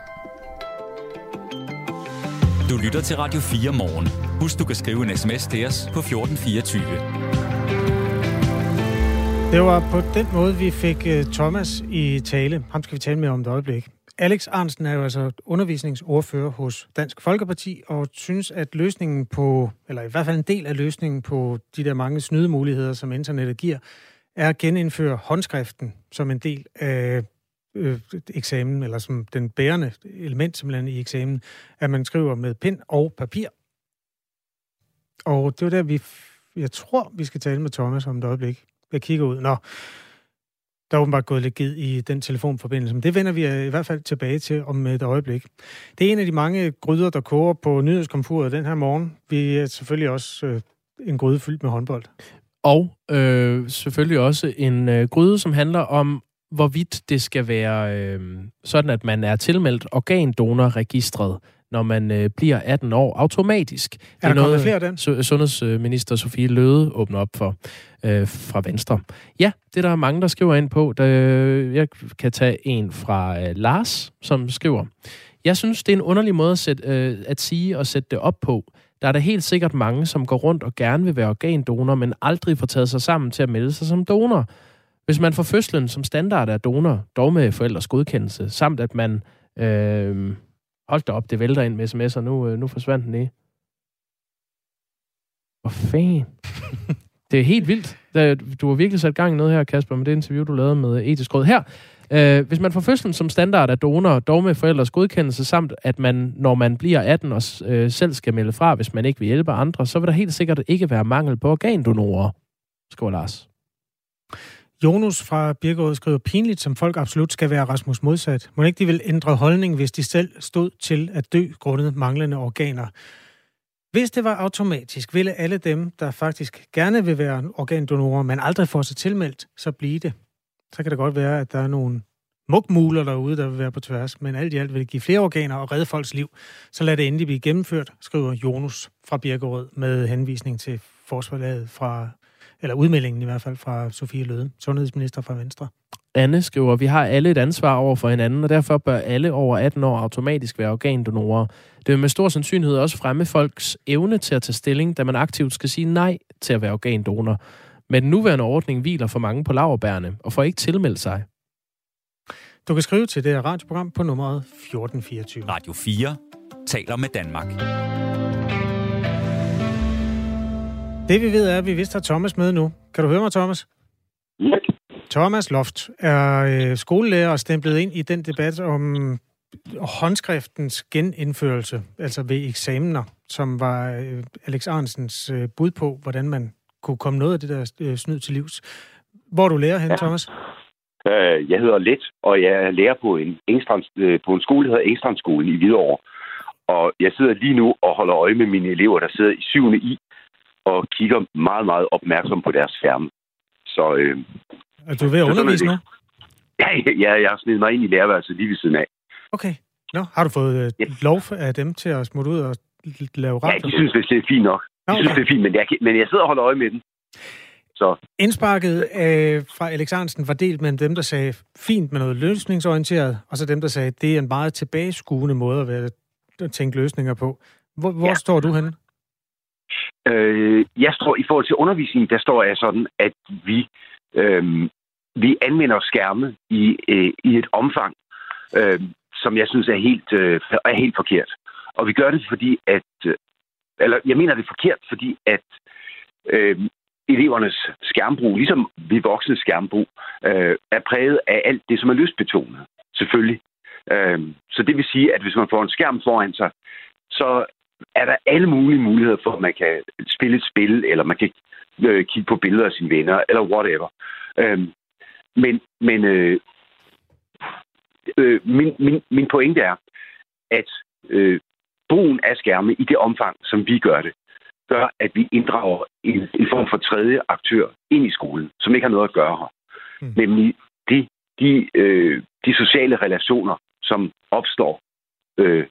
Du lytter til Radio 4 morgen. Husk, du kan skrive en sms til os på 1424. Det var på den måde, vi fik øh, Thomas i tale. Ham skal vi tale med om et øjeblik. Alex Arnsen er jo altså undervisningsordfører hos Dansk Folkeparti, og synes, at løsningen på, eller i hvert fald en del af løsningen på de der mange snydemuligheder, som internettet giver, er at genindføre håndskriften som en del af øh, eksamen, eller som den bærende element simpelthen i eksamen, at man skriver med pind og papir. Og det var der, vi, jeg tror, vi skal tale med Thomas om et øjeblik. Jeg kigger ud. Nå, der er åbenbart gået lidt ged i den telefonforbindelse, men det vender vi øh, i hvert fald tilbage til om øh, et øjeblik. Det er en af de mange gryder, der koger på nyhedskomfuret den her morgen. Vi er selvfølgelig også øh, en gryde fyldt med håndbold. Og øh, selvfølgelig også en øh, gryde, som handler om, hvorvidt det skal være øh, sådan, at man er tilmeldt organdonorregistret når man øh, bliver 18 år automatisk. Er der det er kommet flere af den? Sundhedsminister Sofie Løde åbner op for øh, fra Venstre. Ja, det der er mange, der skriver ind på. Der, jeg kan tage en fra øh, Lars, som skriver, jeg synes, det er en underlig måde at, sætte, øh, at sige og sætte det op på. Der er der helt sikkert mange, som går rundt og gerne vil være organdonor, men aldrig får taget sig sammen til at melde sig som donor. Hvis man får fødslen som standard er donor, dog med forældres godkendelse, samt at man øh, Hold da op, det vælter ind med sms'er. Nu, øh, nu forsvandt den lige. Hvor fanden? det er helt vildt. Du har virkelig sat gang i noget her, Kasper, med det interview, du lavede med Etisk Råd. Her, øh, hvis man får fødslen som standard af donor, dog med forældres godkendelse, samt at man, når man bliver 18 og øh, selv skal melde fra, hvis man ikke vil hjælpe andre, så vil der helt sikkert ikke være mangel på organdonorer, skriver Lars. Jonas fra Birkerød skriver, pinligt som folk absolut skal være Rasmus modsat. Må ikke de vil ændre holdning, hvis de selv stod til at dø grundet manglende organer? Hvis det var automatisk, ville alle dem, der faktisk gerne vil være organdonorer, men aldrig får sig tilmeldt, så blive det. Så kan det godt være, at der er nogle mugmuler derude, der vil være på tværs, men alt i alt vil det give flere organer og redde folks liv. Så lad det endelig blive gennemført, skriver Jonas fra Birkerød med henvisning til forsvarlaget fra eller udmeldingen i hvert fald fra Sofie Løde, sundhedsminister fra Venstre. Anne skriver, vi har alle et ansvar over for hinanden, og derfor bør alle over 18 år automatisk være organdonorer. Det vil med stor sandsynlighed også fremme folks evne til at tage stilling, da man aktivt skal sige nej til at være organdonor. Men den nuværende ordning hviler for mange på laverbærene og får ikke tilmeldt sig. Du kan skrive til det her radioprogram på nummeret 1424. Radio 4 taler med Danmark. Det vi ved er, at vi vist har Thomas med nu. Kan du høre mig, Thomas? Ja. Thomas Loft er øh, skolelærer og stemplet ind i den debat om håndskriftens genindførelse, altså ved eksamener, som var øh, Alex Arnsens øh, bud på, hvordan man kunne komme noget af det der øh, snyd til livs. Hvor du lærer hen, ja. Thomas? Øh, jeg hedder Let, og jeg er lærer på en, Engstrands, øh, på en skole, der hedder Engstrandsskolen i Hvidovre. Og jeg sidder lige nu og holder øje med mine elever, der sidder i 7. i og kigger meget, meget opmærksom på deres skærme. Så, øh, er du ved at undervise nu? Ja, ja, jeg har snedet mig ind i lærerværelset lige ved siden af. Okay. Nå, har du fået øh, ja. lov af dem til at smutte ud og lave radio? Ja, de synes, det er fint nok. De okay. synes, det er fint, men jeg, men jeg sidder og holder øje med den. Så. Indsparket øh, fra Alex Hansen var delt mellem dem, der sagde fint med noget løsningsorienteret, og så dem, der sagde, det er en meget tilbageskuende måde at, være, at tænke løsninger på. Hvor, hvor ja. står du henne? Øh, jeg står i forhold til undervisningen, der står jeg sådan, at vi, øh, vi anvender skærme i, øh, i et omfang, øh, som jeg synes er helt, øh, er helt forkert. Og vi gør det, fordi at... Øh, eller jeg mener det er forkert, fordi at øh, elevernes skærmbrug, ligesom vi voksne skærmbrug, øh, er præget af alt det, som er lystbetonet. Selvfølgelig. Øh, så det vil sige, at hvis man får en skærm foran sig, så er der alle mulige muligheder for, at man kan spille et spil, eller man kan øh, kigge på billeder af sine venner, eller whatever. Øhm, men men øh, øh, min, min, min pointe er, at øh, brugen af skærme i det omfang, som vi gør det, gør, at vi inddrager en, en form for tredje aktør ind i skolen, som ikke har noget at gøre her. Mm. Nemlig de, de, øh, de sociale relationer, som opstår øh,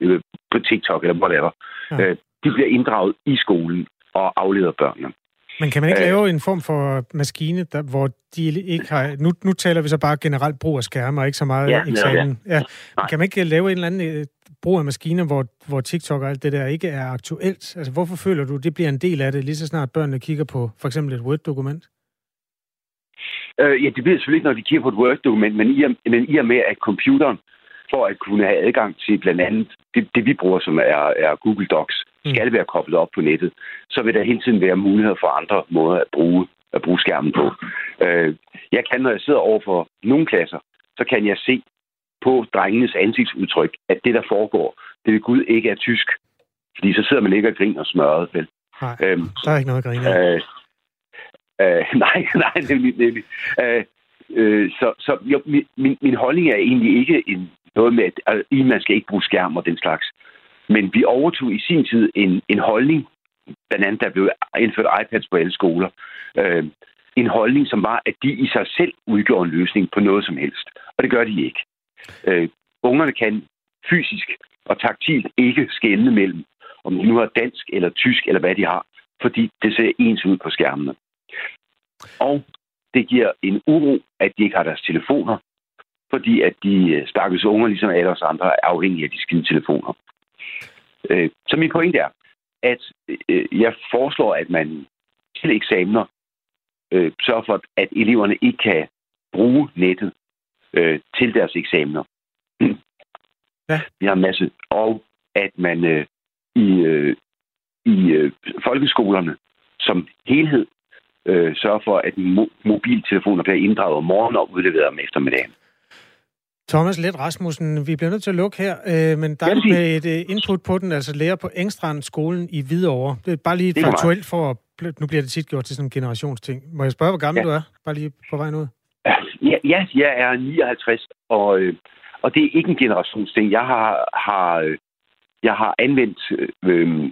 øh, på TikTok eller whatever, ja. øh, de bliver inddraget i skolen og afleder børnene. Men kan man ikke øh, lave en form for maskine, der, hvor de ikke har... Nu, nu taler vi så bare generelt brug af skærme, og ikke så meget ja, eksamen. Ja. Ja. Kan man ikke lave en eller anden øh, brug af maskiner, hvor, hvor TikTok og alt det der ikke er aktuelt? Altså, hvorfor føler du, det bliver en del af det, lige så snart børnene kigger på for eksempel et Word-dokument? Øh, ja, det bliver selvfølgelig ikke, når de kigger på et Word-dokument, men i, og, men i og med, at computeren for at kunne have adgang til blandt andet det, det vi bruger, som er, er Google Docs, mm. skal være koblet op på nettet, så vil der hele tiden være muligheder for andre måder at bruge, at bruge skærmen på. Øh, jeg kan, når jeg sidder over for nogle klasser, så kan jeg se på drengenes ansigtsudtryk, at det, der foregår, det ved Gud ikke er tysk. Fordi så sidder man ikke og griner smørret, vel? Nej, øhm, der er ikke noget at grine. Øh, øh, nej, nej, nemlig. nemlig. Øh, Øh, så så jo, min, min holdning er egentlig ikke en, noget med, at altså, man skal ikke bruge skærm og den slags. Men vi overtog i sin tid en, en holdning, blandt andet der blev indført iPads på alle skoler, øh, en holdning, som var, at de i sig selv udgjorde en løsning på noget som helst. Og det gør de ikke. Øh, ungerne kan fysisk og taktilt ikke skelne mellem, om de nu har dansk eller tysk eller hvad de har, fordi det ser ens ud på skærmene. Og det giver en uro, at de ikke har deres telefoner, fordi at de øh, stakkels unger, ligesom alle os andre, er afhængige af de skide telefoner. Øh, så min pointe er, at øh, jeg foreslår, at man til eksamener sørger for, at eleverne ikke kan bruge nettet til deres eksamener. Ja. Vi har en masse. Og at man øh, i, øh, i øh, folkeskolerne som helhed øh, sørge for, at mo- mobiltelefoner bliver inddraget om morgenen og udleveret om eftermiddagen. Thomas Let Rasmussen, vi bliver nødt til at lukke her, øh, men der er med et uh, input på den, altså lærer på Engstrand skolen i Hvidovre. Det er bare lige faktuelt for, at, nu bliver det tit gjort til sådan en generationsting. Må jeg spørge, hvor gammel ja. du er? Bare lige på vej ud. Ja, ja jeg er 59, og, øh, og det er ikke en generationsting. Jeg har, har, øh, jeg har anvendt øh,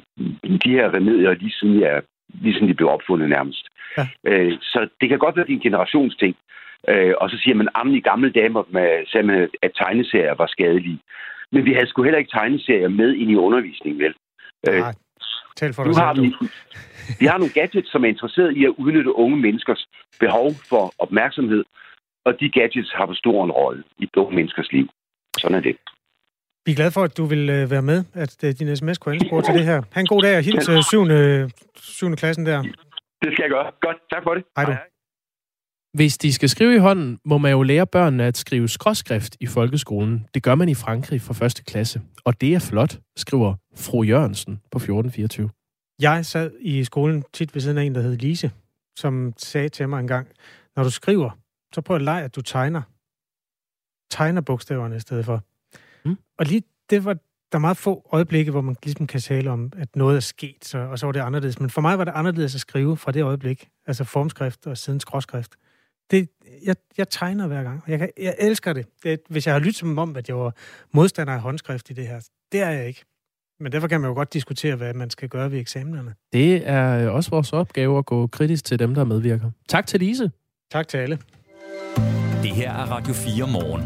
de her remedier lige siden jeg ligesom de blev opfundet nærmest. Ja. Øh, så det kan godt være, at det er en generationsting. Øh, og så siger man, at i gamle damer med, sagde man, at tegneserier var skadelige. Men vi havde sgu heller ikke tegneserier med ind i undervisningen, vel? Øh, Nej, tal for dig har vi, vi har nogle gadgets, som er interesseret i at udnytte unge menneskers behov for opmærksomhed, og de gadgets har for stor en rolle i unge menneskers liv. Sådan er det. Vi er glade for, at du vil øh, være med, at øh, din sms kunne anspore til det her. Ha' en god dag og hils øh, 7. 7. klassen der. Det skal jeg gøre. Godt, tak for det. Hej du. Hvis de skal skrive i hånden, må man jo lære børnene at skrive skråskrift i folkeskolen. Det gør man i Frankrig fra første klasse. Og det er flot, skriver fru Jørgensen på 1424. Jeg sad i skolen tit ved siden af en, der hed Lise, som sagde til mig en gang, når du skriver, så prøv at lege, at du tegner. Tegner bogstaverne i stedet for. Mm. Og lige det var der er meget få øjeblikke, hvor man ligesom kan tale om, at noget er sket, så, og så var det anderledes. Men for mig var det anderledes at skrive fra det øjeblik, altså formskrift og siden skråskrift. Det, jeg, jeg tegner hver gang, jeg, kan, jeg elsker det. det. Hvis jeg har lyttet som om, at jeg var modstander af håndskrift i det her, det er jeg ikke. Men derfor kan man jo godt diskutere, hvad man skal gøre ved eksamenerne. Det er også vores opgave at gå kritisk til dem, der medvirker. Tak til Lise. Tak til alle. Det her er Radio 4 morgen.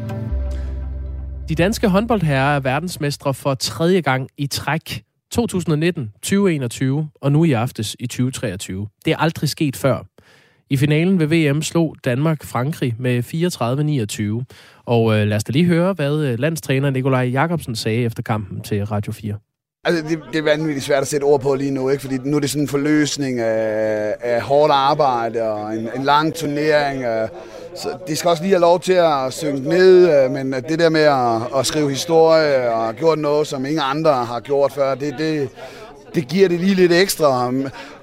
De danske håndboldherrer er verdensmestre for tredje gang i træk. 2019, 2021 og nu i aftes i 2023. Det er aldrig sket før. I finalen ved VM slog Danmark Frankrig med 34-29. Og øh, lad os da lige høre, hvad øh, landstræner Nikolaj Jakobsen sagde efter kampen til Radio 4. Altså, det, det er vanvittigt svært at sætte ord på lige nu, ikke? fordi nu er det sådan en forløsning af, af hårdt arbejde og en, en lang turnering. Øh, så de skal også lige have lov til at synge ned, øh, men øh, det der med at, at skrive historie og gjort noget, som ingen andre har gjort før, det, det, det giver det lige lidt ekstra.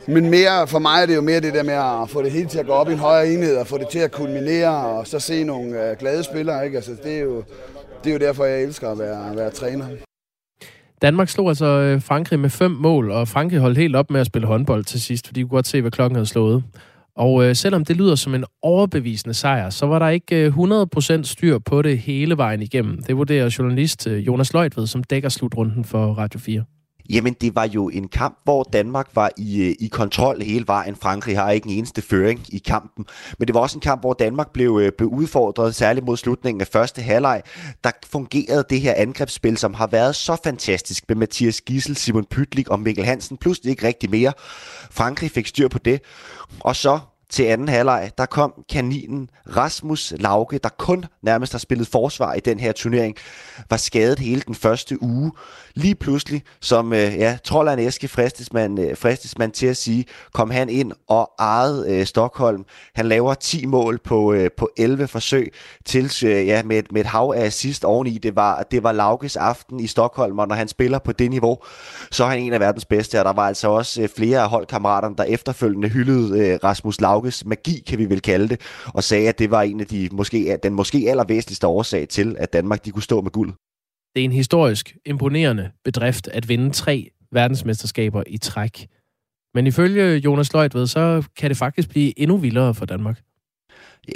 Men mere, for mig er det jo mere det der med at få det hele til at gå op i en højere enhed, og få det til at kulminere, og så se nogle øh, glade spillere. Ikke? Altså, det, er jo, det er jo derfor, jeg elsker at være, at være træner. Danmark slog altså øh, Frankrig med fem mål, og Frankrig holdt helt op med at spille håndbold til sidst, fordi de kunne godt se, hvad klokken havde slået. Og øh, selvom det lyder som en overbevisende sejr, så var der ikke øh, 100% styr på det hele vejen igennem. Det vurderer journalist øh, Jonas Løjtved, som dækker slutrunden for Radio 4. Jamen, det var jo en kamp, hvor Danmark var i, øh, i kontrol hele vejen. Frankrig har ikke en eneste føring i kampen. Men det var også en kamp, hvor Danmark blev, øh, blev udfordret, særligt mod slutningen af første halvleg. Der fungerede det her angrebsspil, som har været så fantastisk med Mathias Gissel, Simon Pytlik og Mikkel Hansen. Pludselig ikke rigtig mere. Frankrig fik styr på det. Og så til anden halvleg, der kom kaninen Rasmus Lauke, der kun nærmest har spillet forsvar i den her turnering, var skadet hele den første uge lige pludselig, som øh, ja, Trolleren Eske fristes man, øh, fristes man til at sige, kom han ind og ejede øh, Stockholm. Han laver 10 mål på, øh, på 11 forsøg til, øh, ja, med, med et hav af assist oveni. Det var, det var Laukes aften i Stockholm, og når han spiller på det niveau, så er han en af verdens bedste, og der var altså også øh, flere af holdkammeraterne, der efterfølgende hyldede øh, Rasmus Lauges magi, kan vi vel kalde det, og sagde, at det var en af de måske, den måske allervæsentligste årsag til, at Danmark de kunne stå med guld. Det er en historisk imponerende bedrift at vinde tre verdensmesterskaber i træk. Men ifølge Jonas Løjtved, så kan det faktisk blive endnu vildere for Danmark.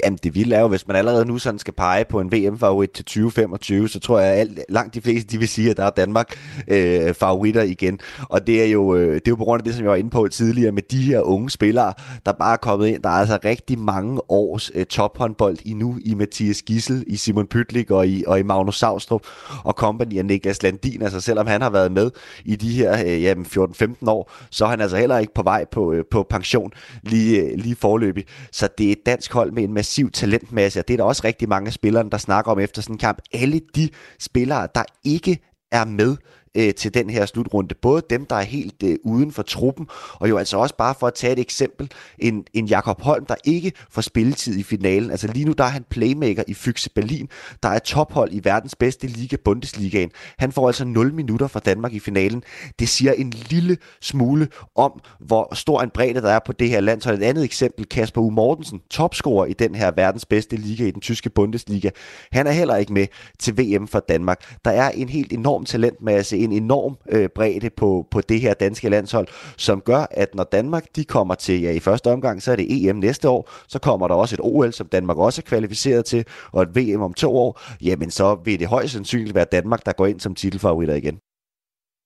Jamen, det vilde er jo, hvis man allerede nu sådan skal pege på en VM-favorit til 2025, så tror jeg, at langt de fleste de vil sige, at der er Danmark øh, favoritter igen. Og det er, jo, øh, det er jo på grund af det, som jeg var inde på tidligere, med de her unge spillere, der bare er kommet ind. Der er altså rigtig mange års øh, tophåndbold i nu, i Mathias Gissel, i Simon Pytlik og i, og i Magnus Savstrup og company af Niklas Landin. Altså selvom han har været med i de her øh, jamen, 14-15 år, så er han altså heller ikke på vej på, øh, på pension lige, øh, lige forløbig. Så det er et dansk hold med en massiv talentmasse, og det er der også rigtig mange af spillerne, der snakker om efter sådan en kamp. Alle de spillere, der ikke er med øh, til den her slutrunde. Både dem, der er helt øh, uden for truppen, og jo altså også bare for at tage et eksempel, en, en Jakob Holm, der ikke får spilletid i finalen. Altså lige nu, der er han playmaker i Fyxe Berlin, der er tophold i verdens bedste liga, Bundesligaen. Han får altså 0 minutter fra Danmark i finalen. Det siger en lille smule om, hvor stor en bredde der er på det her land. Så et andet eksempel, Kasper U. Mortensen, topscorer i den her verdens bedste liga, i den tyske Bundesliga. Han er heller ikke med til VM for Danmark. Der er en helt enorm talentmasse en enorm øh, bredde på, på det her danske landshold, som gør, at når Danmark de kommer til, ja i første omgang, så er det EM næste år, så kommer der også et OL, som Danmark også er kvalificeret til, og et VM om to år, jamen så vil det højst sandsynligt være Danmark, der går ind som titelfavoritter igen.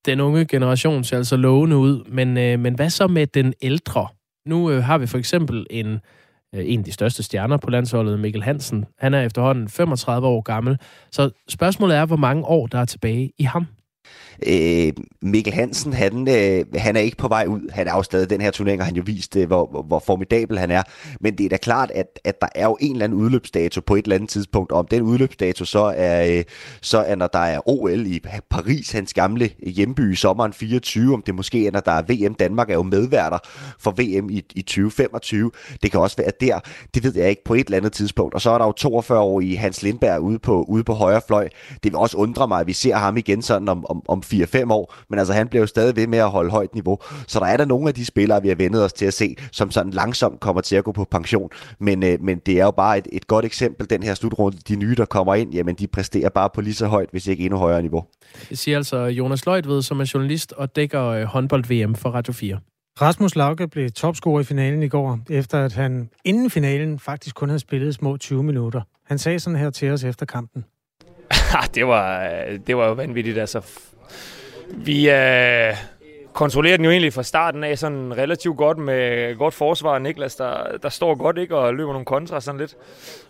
Den unge generation ser altså lovende ud, men, øh, men hvad så med den ældre? Nu øh, har vi for eksempel en øh, en af de største stjerner på landsholdet, Mikkel Hansen. Han er efterhånden 35 år gammel. Så spørgsmålet er, hvor mange år der er tilbage i ham. Øh, Mikkel Hansen, han, øh, han er ikke på vej ud. Han er jo stadig den her turnering, og han jo vist, øh, hvor, hvor formidabel han er. Men det er da klart, at, at der er jo en eller anden udløbsdato på et eller andet tidspunkt. Om den udløbsdato så er, øh, så er når der er OL i Paris, hans gamle hjemby i sommeren 24, om det måske er, når der er VM. Danmark er jo medværter for VM i, i 2025. Det kan også være der. Det ved jeg ikke på et eller andet tidspunkt. Og så er der jo 42 år i Hans Lindberg ude på, ude på højre fløj. Det vil også undre mig, at vi ser ham igen sådan om, om, om 4-5 år, men altså han bliver jo stadig ved med at holde højt niveau. Så der er der nogle af de spillere, vi har vendet os til at se, som sådan langsomt kommer til at gå på pension. Men, øh, men det er jo bare et, et godt eksempel, den her slutrunde. De nye, der kommer ind, jamen de præsterer bare på lige så højt, hvis ikke endnu højere niveau. Det siger altså Jonas Løjtved, som er journalist og dækker øh, håndbold-VM for Radio 4. Rasmus Lauke blev topscorer i finalen i går, efter at han inden finalen faktisk kun havde spillet små 20 minutter. Han sagde sådan her til os efter kampen. Ah, det var, det var jo vanvittigt. Altså, vi øh, kontrollerer den jo egentlig fra starten af sådan relativt godt med godt forsvar. Niklas, der, der står godt ikke og løber nogle kontra sådan lidt.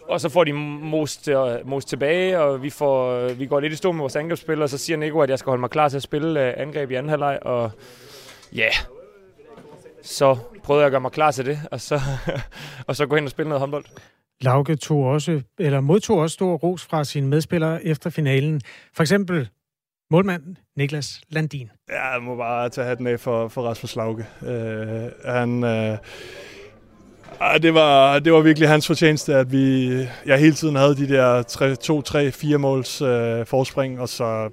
Og så får de most, øh, most tilbage, og vi, får, øh, vi går lidt i stå med vores angrebsspil, og så siger Nico, at jeg skal holde mig klar til at spille øh, angreb i anden halvleg. Og ja, yeah. så prøvede jeg at gøre mig klar til det, og så, og så gå hen og spille noget håndbold. Lauke tog også, eller modtog også stor ros fra sine medspillere efter finalen. For eksempel målmanden Niklas Landin. Ja, jeg må bare tage hatten af for, for Rasmus Lauke. Uh, øh, han... Uh, det var, det var virkelig hans fortjeneste, at vi jeg hele tiden havde de der 2-3-4 måls uh, forspring, og så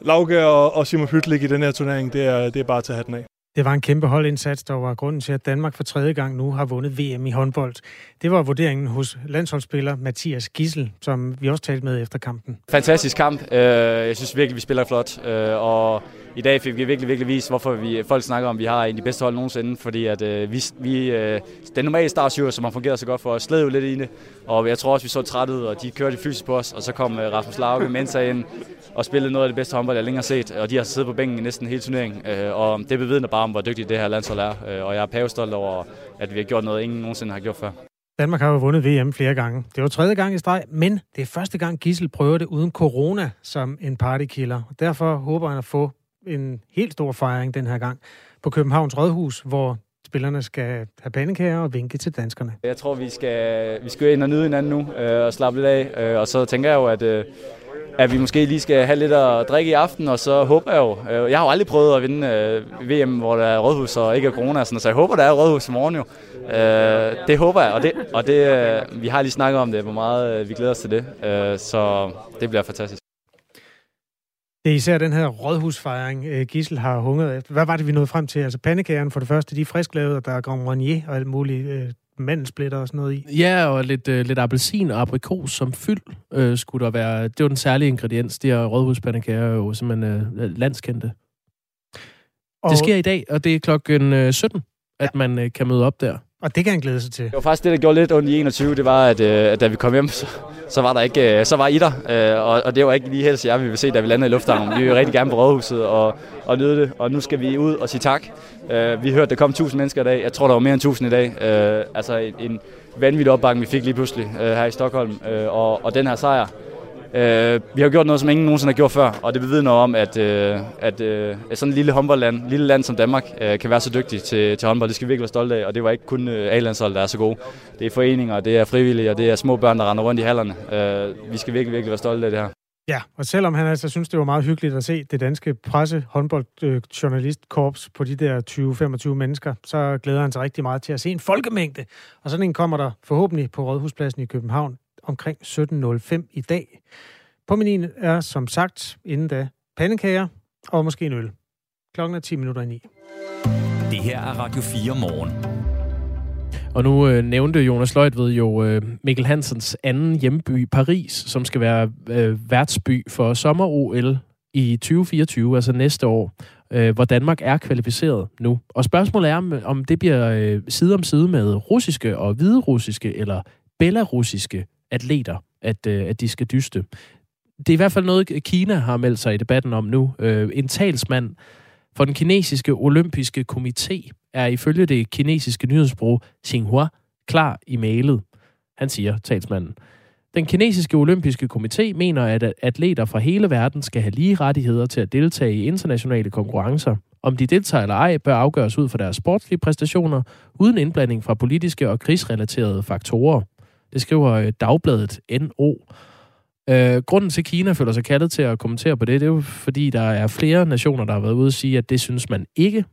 Lauke og, og Simon Hytlik i den her turnering, det er, det er bare at tage hatten af. Det var en kæmpe holdindsats, der var grunden til, at Danmark for tredje gang nu har vundet VM i håndbold. Det var vurderingen hos landsholdsspiller Mathias Gissel, som vi også talte med efter kampen. Fantastisk kamp. Øh, jeg synes virkelig, vi spiller flot. Øh, og i dag fik vi virkelig, virkelig vist, hvorfor vi, folk snakker om, at vi har en af de bedste hold nogensinde. Fordi at øh, vi, vi den normale startsyre, som har fungeret så godt for os, sled jo lidt i det. Og jeg tror også, vi så trætte ud, og de kørte fysisk på os. Og så kom Rasmus Lauke, Mensa ind, og spillede noget af det bedste håndbold, jeg længere har set. Og de har siddet på bænken i næsten hele turneringen. Og det bevidner bare om, hvor dygtigt det her landshold er. Og jeg er pavestolt over, at vi har gjort noget, ingen nogensinde har gjort før. Danmark har jo vundet VM flere gange. Det var tredje gang i streg, men det er første gang Gissel prøver det uden corona som en partykiller. Derfor håber han at få en helt stor fejring den her gang på Københavns Rådhus, hvor spillerne skal have pandekager og vinke til danskerne. Jeg tror, vi skal, vi skal ind og nyde hinanden nu øh, og slappe lidt af. Øh, og så tænker jeg jo, at øh, at vi måske lige skal have lidt at drikke i aften, og så håber jeg jo, øh, jeg har jo aldrig prøvet at vinde øh, VM, hvor der er rådhus og ikke er corona, sådan, så jeg håber, der er rådhus i morgen jo. Øh, det håber jeg, og, det, og det, øh, vi har lige snakket om det, hvor meget øh, vi glæder os til det, øh, så det bliver fantastisk. Det er især den her rådhusfejring, Gissel har hungret efter. Hvad var det, vi nåede frem til? Altså pandekagerne for det første, de er frisklavet, og der er Grand Marnier og alt muligt mandelsplitter og sådan noget i. Ja, og lidt, øh, lidt appelsin og aprikos som fyld øh, skulle der være. Det var den særlige ingrediens. De her rådhuspandekager er jo simpelthen øh, landskendte. Og... Det sker i dag, og det er klokken 17, øh, at ja. man øh, kan møde op der. Og det kan han glæde sig til. Det var faktisk det, der gjorde lidt ondt i 21, det var, at, øh, at da vi kom hjem, så, så var der ikke, øh, så var I der, øh, og, og det var ikke lige helst jer, vi ville se, da vi landede i lufthavnen. Vi vil rigtig gerne på Rådhuset og, og nyde det, og nu skal vi ud og sige tak. Øh, vi hørte, der kom 1000 mennesker i dag. Jeg tror, der var mere end 1000 i dag. Øh, altså en, en vanvittig opbakning, vi fik lige pludselig øh, her i Stockholm, øh, og, og den her sejr, Øh, vi har gjort noget, som ingen nogensinde har gjort før, og det bevidner om, at, øh, at øh, sådan et lille håndboldland, lille land som Danmark, øh, kan være så dygtig til, til håndbold. Det skal vi virkelig være stolte af, og det var ikke kun øh, A-landshold, der er så gode. Det er foreninger, det er frivillige, og det er små børn, der render rundt i hallerne. Øh, vi skal virkelig, virkelig være stolte af det her. Ja, og selvom han altså synes, det var meget hyggeligt at se det danske presse håndboldjournalistkorps på de der 20-25 mennesker, så glæder han sig rigtig meget til at se en folkemængde. Og sådan en kommer der forhåbentlig på Rådhuspladsen i København omkring 17.05 i dag. På menuen er som sagt inden da pandekager og måske en øl. Klokken er 10 minutter i 9. Det her er Radio 4 morgen. Og nu øh, nævnte Jonas Løjtved jo øh, Mikkel Hansens anden hjemby, Paris, som skal være øh, værtsby for sommer-OL i 2024, altså næste år, øh, hvor Danmark er kvalificeret nu. Og spørgsmålet er, om det bliver øh, side om side med russiske og hviderussiske eller belarusiske atleter, at, øh, at de skal dyste. Det er i hvert fald noget, Kina har meldt sig i debatten om nu. Øh, en talsmand for den kinesiske olympiske komité er ifølge det kinesiske nyhedsbureau Xinhua klar i mailet. Han siger, talsmanden, den kinesiske olympiske komité mener, at atleter fra hele verden skal have lige rettigheder til at deltage i internationale konkurrencer. Om de deltager eller ej, bør afgøres ud fra deres sportslige præstationer, uden indblanding fra politiske og krigsrelaterede faktorer. Det skriver øh, Dagbladet NO. Øh, grunden til, at Kina føler sig kaldet til at kommentere på det, det er jo fordi, der er flere nationer, der har været ude og sige, at det synes man ikke.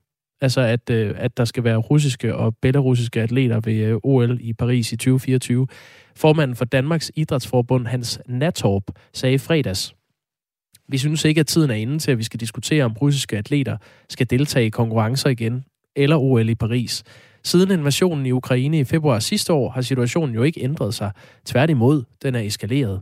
Altså, at, øh, at der skal være russiske og belarusiske atleter ved øh, OL i Paris i 2024. Formanden for Danmarks Idrætsforbund, Hans Natorp, sagde i fredags, vi synes ikke, at tiden er inde til, at vi skal diskutere, om russiske atleter skal deltage i konkurrencer igen, eller OL i Paris. Siden invasionen i Ukraine i februar sidste år, har situationen jo ikke ændret sig. Tværtimod, den er eskaleret.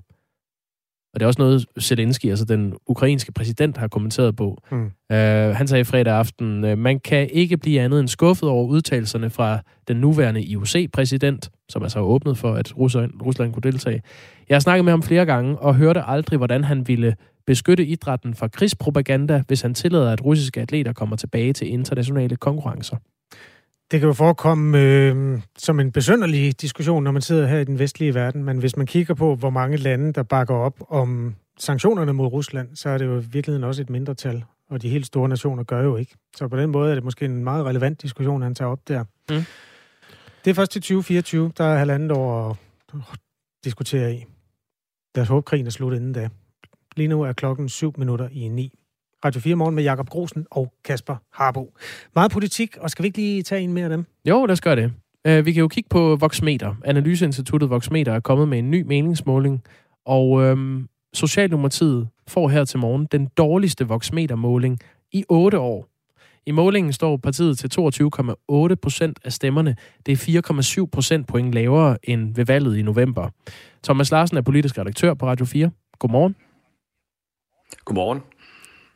Og det er også noget, Zelensky, altså den ukrainske præsident, har kommenteret på. Mm. Uh, han sagde fredag aften, uh, man kan ikke blive andet end skuffet over udtalelserne fra den nuværende IOC-præsident, som altså har åbnet for, at Rusland, Rusland kunne deltage. Jeg har snakket med ham flere gange, og hørte aldrig, hvordan han ville beskytte idrætten fra krigspropaganda, hvis han tillader, at russiske atleter kommer tilbage til internationale konkurrencer. Det kan jo forekomme øh, som en besønderlig diskussion, når man sidder her i den vestlige verden, men hvis man kigger på, hvor mange lande, der bakker op om sanktionerne mod Rusland, så er det jo i virkeligheden også et mindretal, og de helt store nationer gør jo ikke. Så på den måde er det måske en meget relevant diskussion, han tager op der. Mm. Det er først til 2024, der er halvandet år at diskutere i. Lad os håbe, krigen er slut inden da. Lige nu er klokken 7 minutter i 9. Radio 4 Morgen med Jakob Grosen og Kasper Harbo. Meget politik, og skal vi ikke lige tage en mere af dem? Jo, lad os gøre det. Uh, vi kan jo kigge på Voxmeter. Analyseinstituttet Voxmeter er kommet med en ny meningsmåling, og um, Socialdemokratiet får her til morgen den dårligste Voxmeter-måling i 8 år. I målingen står partiet til 22,8 procent af stemmerne. Det er 4,7 procent point lavere end ved valget i november. Thomas Larsen er politisk redaktør på Radio 4. Godmorgen. Godmorgen.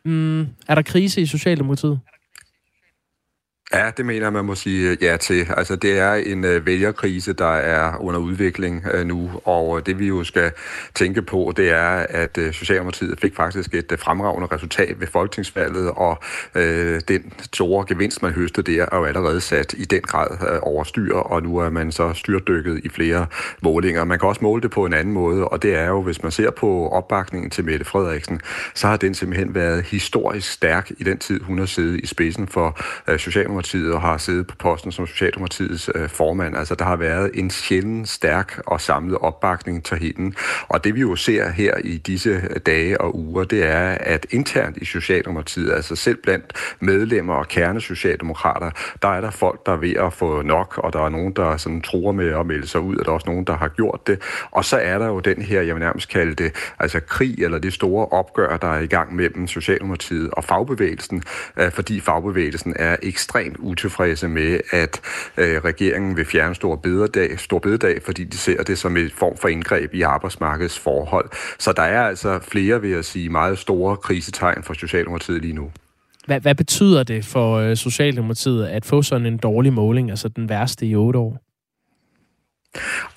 Mm, er der krise i Socialdemokratiet? Ja, det mener man må sige øh, ja til. Altså, det er en øh, vælgerkrise, der er under udvikling øh, nu, og det vi jo skal tænke på, det er, at Socialdemokratiet fik faktisk et fremragende resultat ved folketingsvalget, og øh, den store gevinst, man høstede der, er jo allerede sat i den grad uh, over styr, og nu er man så styrdykket i flere målinger. Man kan også måle det på en anden måde, og det er jo, hvis man ser på opbakningen til Mette Frederiksen, så har den simpelthen været historisk stærk i den tid, hun har siddet i spidsen for øh, Socialdemokratiet Socialdemokratiet og har siddet på posten som Socialdemokratiets øh, formand. Altså, der har været en sjældent stærk og samlet opbakning til hende. Og det vi jo ser her i disse øh, dage og uger, det er, at internt i Socialdemokratiet, altså selv blandt medlemmer og kernesocialdemokrater, der er der folk, der er ved at få nok, og der er nogen, der sådan tror med at melde sig ud, og der er også nogen, der har gjort det. Og så er der jo den her, jeg vil nærmest kalde det, altså krig, eller det store opgør, der er i gang mellem Socialdemokratiet og fagbevægelsen, øh, fordi fagbevægelsen er ekstremt ekstremt utilfredse med, at øh, regeringen vil fjerne stor bededag, stor bededag, fordi de ser det som en form for indgreb i arbejdsmarkedets forhold. Så der er altså flere, vil jeg sige, meget store krisetegn for Socialdemokratiet lige nu. Hvad, hvad betyder det for øh, Socialdemokratiet at få sådan en dårlig måling, altså den værste i otte år?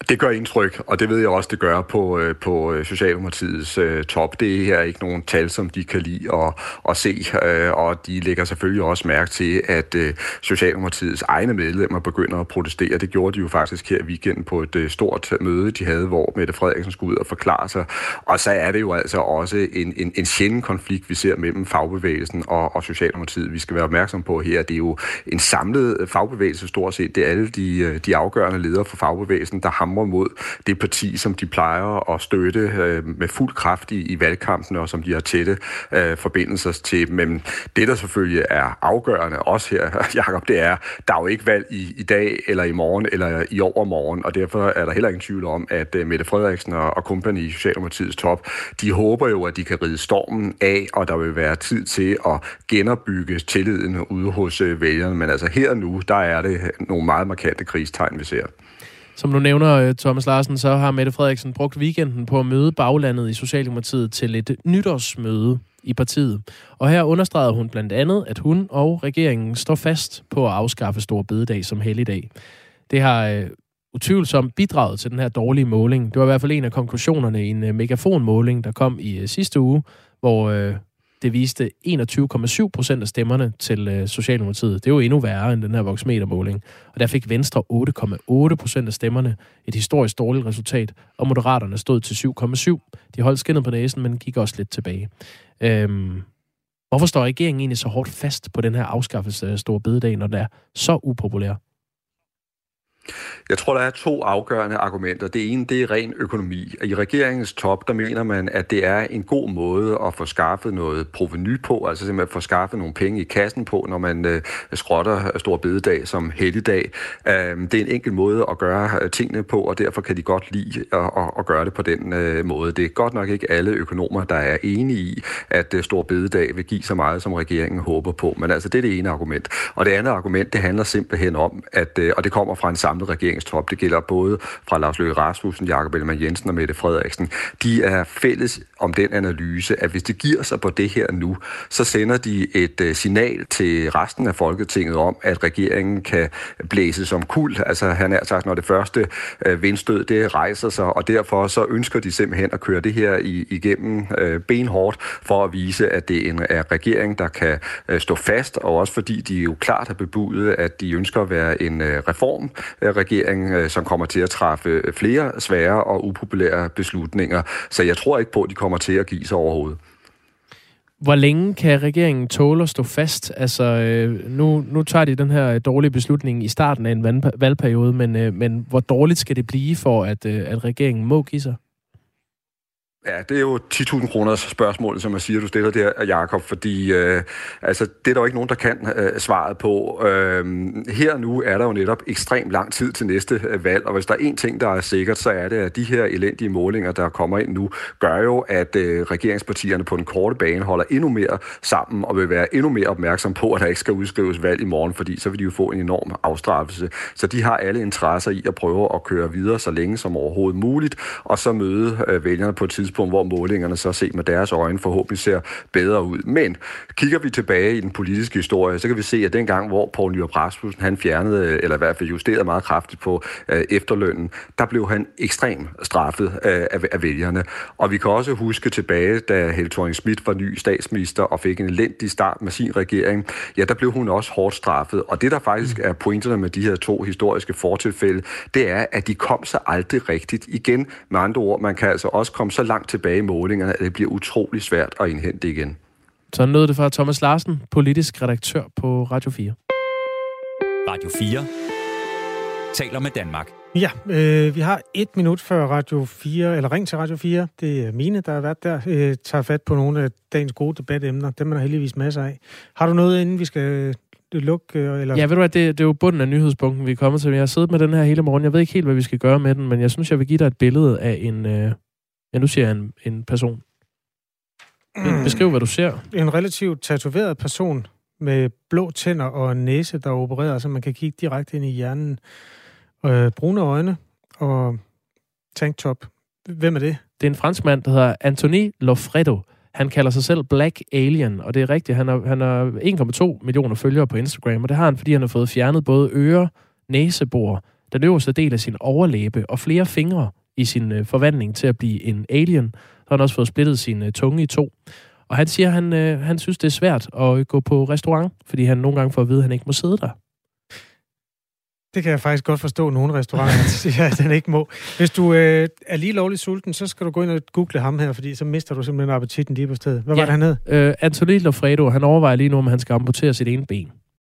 Det gør indtryk, og det ved jeg også, det gør på, øh, på øh, Socialdemokratiets uh, top. Det er her ikke nogen tal, som de kan lide at, at se, uh, og de lægger selvfølgelig også mærke til, at uh, Socialdemokratiets egne medlemmer begynder at protestere. Det gjorde de jo faktisk her i weekenden på et uh, stort møde, de havde, hvor Mette Frederiksen skulle ud og forklare sig. Og så er det jo altså også en, en, en sjælden konflikt, vi ser mellem fagbevægelsen og, og Socialdemokratiet. Vi skal være opmærksom på her, det er jo en samlet fagbevægelse stort set. Det er alle de, de afgørende ledere for fagbevægelsen, der hamrer mod det parti, som de plejer at støtte øh, med fuld kraft i, i valgkampen, og som de har tætte øh, forbindelser til. Men det, der selvfølgelig er afgørende også her, Jacob, det er, der er jo ikke valg i, i dag, eller i morgen, eller i overmorgen, og derfor er der heller ingen tvivl om, at øh, Mette Frederiksen og, og kompagni i Socialdemokratiets top, de håber jo, at de kan ride stormen af, og der vil være tid til at genopbygge tilliden ude hos øh, vælgerne. Men altså her og nu, der er det nogle meget markante krigstegn, vi ser. Som du nævner, øh, Thomas Larsen, så har Mette Frederiksen brugt weekenden på at møde baglandet i Socialdemokratiet til et nytårsmøde i partiet. Og her understregede hun blandt andet, at hun og regeringen står fast på at afskaffe Stor Bededag som helligdag. Det har øh, utvivlsomt bidraget til den her dårlige måling. Det var i hvert fald en af konklusionerne i en øh, megafonmåling, der kom i øh, sidste uge, hvor øh, det viste 21,7 procent af stemmerne til øh, Socialdemokratiet. Det er jo endnu værre end den her voksmetermåling. Og der fik Venstre 8,8 procent af stemmerne. Et historisk dårligt resultat. Og Moderaterne stod til 7,7. De holdt skinnet på næsen, men gik også lidt tilbage. Øhm, hvorfor står regeringen egentlig så hårdt fast på den her afskaffelse af Store Bededag, når den er så upopulær? Jeg tror, der er to afgørende argumenter. Det ene, det er ren økonomi. I regeringens top, der mener man, at det er en god måde at få skaffet noget proveny på, altså simpelthen få skaffet nogle penge i kassen på, når man øh, skrotter stor bededag som helligdag. Øh, det er en enkel måde at gøre øh, tingene på, og derfor kan de godt lide at, at, at gøre det på den øh, måde. Det er godt nok ikke alle økonomer, der er enige i, at øh, stor bededag vil give så meget, som regeringen håber på. Men altså, det er det ene argument. Og det andet argument, det handler simpelthen om, at, øh, og det kommer fra en samlet regering, regeringstop. Det gælder både fra Lars Løkke Rasmussen, Jakob Ellemann Jensen og Mette Frederiksen. De er fælles om den analyse, at hvis det giver sig på det her nu, så sender de et øh, signal til resten af Folketinget om, at regeringen kan blæse som kul. Altså han er sagt, når det første øh, vindstød, det rejser sig, og derfor så ønsker de simpelthen at køre det her igennem øh, benhårdt for at vise, at det er en regering, der kan stå fast, og også fordi de jo klart har bebudet, at de ønsker at være en reformregering, regering, øh, som kommer til at træffe flere svære og upopulære beslutninger. Så jeg tror ikke på, at de kommer til at give sig overhovedet. Hvor længe kan regeringen tåle at stå fast? Altså, øh, nu, nu tager de den her øh, dårlige beslutning i starten af en valgperiode, men, øh, men hvor dårligt skal det blive for, at, øh, at regeringen må give sig? Ja, det er jo 10.000 kroners spørgsmål, som jeg siger, du stiller der, Jakob, fordi øh, altså, det er der jo ikke nogen, der kan øh, svaret på. Øh, her nu er der jo netop ekstremt lang tid til næste øh, valg, og hvis der er én ting, der er sikkert, så er det, at de her elendige målinger, der kommer ind nu, gør jo, at øh, regeringspartierne på den korte bane holder endnu mere sammen og vil være endnu mere opmærksom på, at der ikke skal udskrives valg i morgen, fordi så vil de jo få en enorm afstraffelse. Så de har alle interesser i at prøve at køre videre så længe som overhovedet muligt, og så møde øh, vælgerne på et tidspunkt, tidspunkt, hvor målingerne så set med deres øjne forhåbentlig ser bedre ud. Men kigger vi tilbage i den politiske historie, så kan vi se, at dengang, hvor Poul Nyrup Rasmussen han fjernede, eller i hvert fald justerede meget kraftigt på øh, efterlønnen, der blev han ekstremt straffet øh, af, af vælgerne. Og vi kan også huske tilbage, da Helle thorning Schmidt var ny statsminister og fik en elendig start med sin regering, ja, der blev hun også hårdt straffet. Og det, der faktisk er pointerne med de her to historiske fortilfælde, det er, at de kom så aldrig rigtigt igen. Med andre ord, man kan altså også komme så langt langt tilbage i målingerne, at det bliver utrolig svært at indhente igen. Så lød det fra Thomas Larsen, politisk redaktør på Radio 4. Radio 4 taler med Danmark. Ja, øh, vi har et minut før Radio 4, eller ring til Radio 4. Det er mine, der har været der, øh, tager fat på nogle af dagens gode debatemner. Dem er der heldigvis masser af. Har du noget, inden vi skal øh, lukke? Øh, eller? Ja, ved du hvad, det, det er jo bunden af nyhedspunkten, vi er kommet til. Jeg har siddet med den her hele morgen. Jeg ved ikke helt, hvad vi skal gøre med den, men jeg synes, jeg vil give dig et billede af en, øh, Ja, nu siger jeg en, en person. Mm. Beskriv, hvad du ser. En relativt tatoveret person med blå tænder og en næse, der opererer, så man kan kigge direkte ind i hjernen. Øh, brune øjne og tanktop. Hvem er det? Det er en fransk mand, der hedder Anthony Lofredo. Han kalder sig selv Black Alien, og det er rigtigt. Han har, han har 1,2 millioner følgere på Instagram, og det har han, fordi han har fået fjernet både ører, næsebor, den øverste del af sin overlæbe og flere fingre i sin øh, forvandling til at blive en alien. Så har han også fået splittet sin øh, tunge i to. Og han siger, at han, øh, han synes, det er svært at gå på restaurant, fordi han nogle gange får at vide, at han ikke må sidde der. Det kan jeg faktisk godt forstå, nogle restauranter siger, at den ikke må. Hvis du øh, er lige lovligt sulten, så skal du gå ind og google ham her, fordi så mister du simpelthen appetitten lige på stedet. Hvad ja. var det, han hed? Øh, Anthony Lofredo, han overvejer lige nu, om han skal amputere sit ene ben.